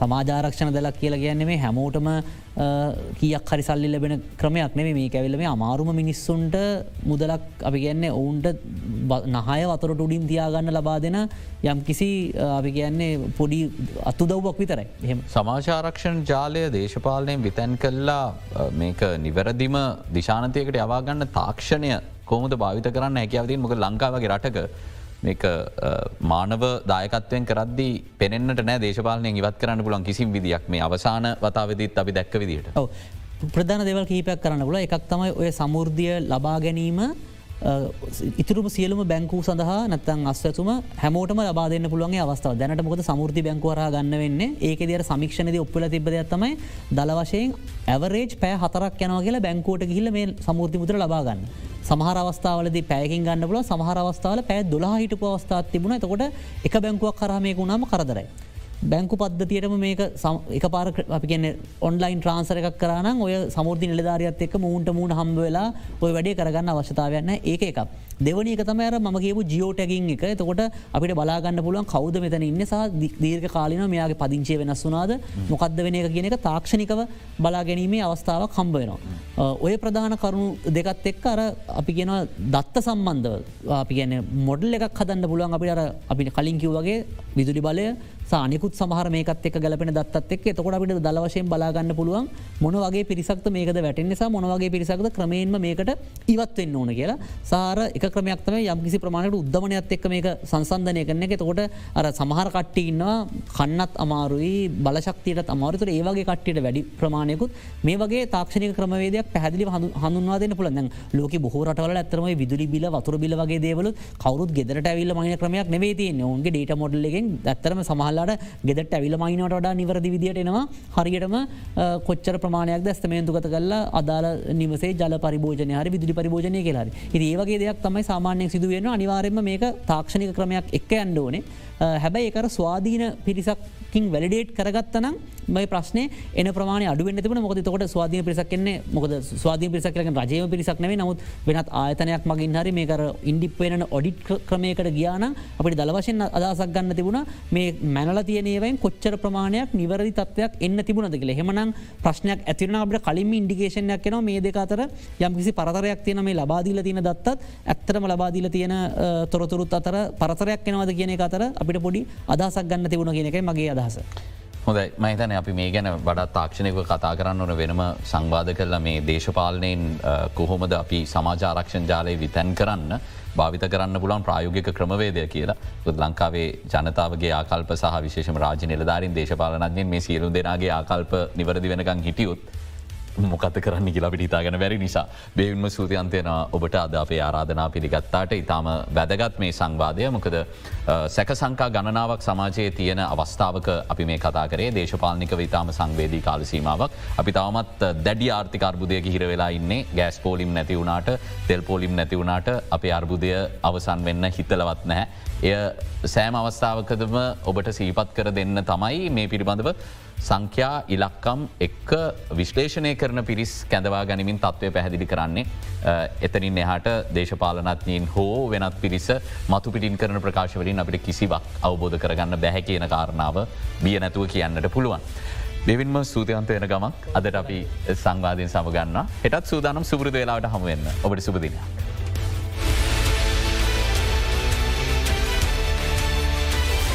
සමාජාරක්ෂණ දලක් කියලා කියන්නේ මේ හැමෝටම කියක් හරි සල්ලි ලබෙන ක්‍රමයක් නෙේ මේ ඇවිල්ල. මේ අමාරුම මිනිස්සුන්ට මුදලක් අපි කියන්නේ ඔවුන්ට නහය වතුරට උඩින් තියාගන්න ලබා දෙන යම් කිසි අපි කියන්නේ පොඩි අත්තු දව්වක් විතරයි. එහෙම. සමාජාරක්ෂණ ජාලය දේශපාලනයෙන් විතැන් කල්ලා මේක නිවැරදිම දිශානතයකට යවාගන්න තාක්ෂණය කෝමද භාවිත කරන්න හැකිවතින් මොක ලංකාවගේ රටක මේක මානව දායකත්වයෙන් කරද්දී පෙනෙන්න්නට නෑ දේශපාලනය ඉවත් කරන්න පුලන් කිසිම් විදියක් මේ අවසාන වතාවදිත් අපි දැක්ක විදිට. ප්‍රධාන දෙවල් කීපයක් කරන්න පුල එකක් තමයි ඔය සමුෘද්ධිය ලබා ගැනීම ඉතුරම සියලුම බැංකූ සඳහා නත්තන් අස්වතුම හැමෝටම ලබා දෙන්න පුළුවන්ගේ අවස්ථාව දැනට මොකද සමුෘති බැංකුවර ගන්න වෙන්න ඒක දිර සමික්ෂණද ඔප්පල තිබද තමයි දල වශයෙන් ඇවරේජ් පෑ හතරක් යනවා කියලා බැංකෝට ගිහිල මේ සමුෘති මුතර ලබාගන්න. සමහර අවස්ථාවලද පැයකින් ගන්න පුල සමහර අවස්ථාවල පැත් දොලා හිටපු අවස්ථාත් තිබුණ තකොට එක බැංකුවක් කරහමයක වුණාම කරදරයි. බැංකු පද්ධතියටම මේක එක පාර අපි කියන ඔන්ලයින් ට්‍රන්සර එකක් කරන ඔය සමුෘදි නිලධාරියත් එක් මූන්ට මූුණ හම්බ වෙලා ඔය වැඩේ කරගන්න අවශ්‍යතාවයන්න ඒක එකක්. දෙවනි එක තමර ම කියපු ජියෝටැකින් එක එතකොට අපිට බලාගන්න පුළුවන් කවද මෙතන ඉන්න සහ දීර්ඝ කාලින මෙයාගේ පදිංචේ වෙනස් වුනාද මොකක්ද වෙන එක කියන එක තාක්ෂණිකව බලා ගැනීමේ අවස්ථාවක් හම්බ වෙනවා. ඔය ප්‍රධාන කරුණු දෙකත් එක් අර අපි කියෙන දත්ත සම්බන්ධව අපි ගැන මොඩල් එකක් හදන්න පුළුවන් අපිට අර අපිට කලින් කිව් වගේ විදුලි බලය සානිකුත් සමහර මේකත් එක් ගැලපෙන දත්තත් එක් එතකොට අපිට දලවශයෙන් බලාගන්න පුළුවන් මොන වගේ පිරිසක්ත මේකද වැටෙන් නිසා මොනවගේ පිරිසක්ද ක්‍රමේන්ම මේකට ඉවත්වෙන්න ඕන කියලා. සාර එක ක්‍රමයක්තම යම්කිසි ප්‍රමාණයට උද්දමනයක්ත් එක් මේක සංසන්ධනය කරන එක. තකොට අර සමහර කට්ටි ඉන්නවා කන්නත් අමාරුයි බලශක්තියට අමාරුතර ඒවගේ කට්ටියට වැඩි ප්‍රමාණයකුත් මේ වගේ තාක්ෂණක ක්‍රමවේදයක් පැදිලි හඳුන්වා දෙන්න පුළන් ලෝක බොහෝරටවල ඇතරම විදුලි බිල වතුර බිල වගේ දේවල කවරුත් ගෙදරට ඇවිල්ල මහින ක්‍රමයක් නෙවේ ඔන්ගේ ඩේට මොඩල්ලෙන් දත්තරම සමහල්ලාට ගෙදට ඇවිල මයිනට වඩා නිවරදි විදිට එනවා. හරියටම කොච්චර ප්‍රමාණයක් දැස්තමේන්තුගත කල්ලා අදාල නිවසේ ජල පරිභෝජනය හරි විදුලි පරිභෝජනය කියලාරි ඒවගේ දෙයක් තමයි සාමාන්‍යයක් සිදුවෙන අනිවාරෙන්ම මේක තාක්ෂණික ක්‍රමයක් එක්ක ඇන්ඩෝනේ හැබැයි එකර ස්වාධීන පිරිසක්කින් වැලිඩේට් කරගත්තනම් මේ ප්‍රශ්නය එන ප්‍රමාණ අඩුවෙන් තිබන මොකද තොට ස්වාධීන පිරිසක්න්නේ මොකද ස්වාධීන පිරිසක් කරන රජයම පිරිසක් නෙවේ නමුත් වෙනත් ආයතනයක් මගින් හරි මේකර ඉන්ඩිප්පේන ඔඩිට් ක්‍රමයකට ගියාන අපට දලවශයෙන් අදසක් ගන්න තිබුණ. මේ මැනල තියනේවයින් කොච්චර ප්‍රමාණයක් නිවරදි තත්වයක් එන්න තිබුණද කියල. හෙමනම් ප්‍රශ්නයක් ඇතිරන අපට කලින් ඉන්ඩිකේෂනයක් න මේ දෙක අතර යම් කිසි පරතරයක් තියෙන මේ ලබාදීල තියෙන දත්තත් ඇත්තරම ලබාදීල තියෙන තොරතුරුත් අතර පරතරයක් එනවාද කියන අතර අපිට පොඩි අදසක් ගන්න තිබුණ කියන එක මගේ අදහස. හොඳයි මහිතන අපි මේ ගැන වඩත් තාක්ෂණයක කතා කරන්න ඕන වෙනම සංවාධ කරලා මේ දේශපාලනයෙන් කොහොමද අපි සමාජාරක්ෂණ ජාලය විතැන් කරන්න භාවිත කරන්න පුලන් ප්‍රායෝගික ක්‍රමවේදය කියලා ලංකාවේ ජනතාවගේ ආකල්ප සහ විශේෂම රාජ නිලධාරින් දේශපාලනයෙන් මේ සියලු දෙනාගේ ආකල්ප නිවරදි වෙනකං හිටියුත් මොකත කරන්න කියලා පිටිතාගෙන වැරි නිසා. බේවින්ම සූතියන්තයන ඔබට අද අපේ ආරාධනා පිළිගත්තාට. ඉතාම වැදගත් මේ සංවාදය. මොකද සැක සංකා ගණනාවක් සමාජයේ තියෙන අවස්ථාවක අපි මේ කතා කරේ දේශපාලනික විතාම සංවේදී කාලසීමාවක් අපි තවමත් දැඩි ආර්ථිකර්බුදයක හිර වෙලා ඉන්නේ. ගෑස් පෝලිම් නැති වුණට තෙල් පෝලිම් නැති වුණට අපේ අර්බුදය අවසන් වෙන්න හිතලවත් නැහැ. එය සෑම අවස්ථාවකදම ඔබට සීපත් කර දෙන්න තමයි මේ පිළිබඳව සංඛ්‍යා ඉලක්කම් එක්ක විශ්ලේෂණය කරන පිරිස් කැඳවා ගනිමින් තත්ත්වය පැහැදිලි කරන්නේ. එතනින් එහට දේශපාලනත්නයෙන් හෝ වෙනත් පිරිස මතු පිටින් කරන ප්‍රකාශවලින් අපිට කිසිවක් අවබෝධ කරගන්න බැහැ කියන කාරණාව බිය නැතුව කියන්නට පුළුවන්. දෙවින්ම සූතියන්ත වෙන ගමක් අදට අපි සංවාධයෙන් සමගන්න හෙටත් සූදානම් සුපුරද වෙලාට හමුවෙන්න ඔබට සුපදිනයක්.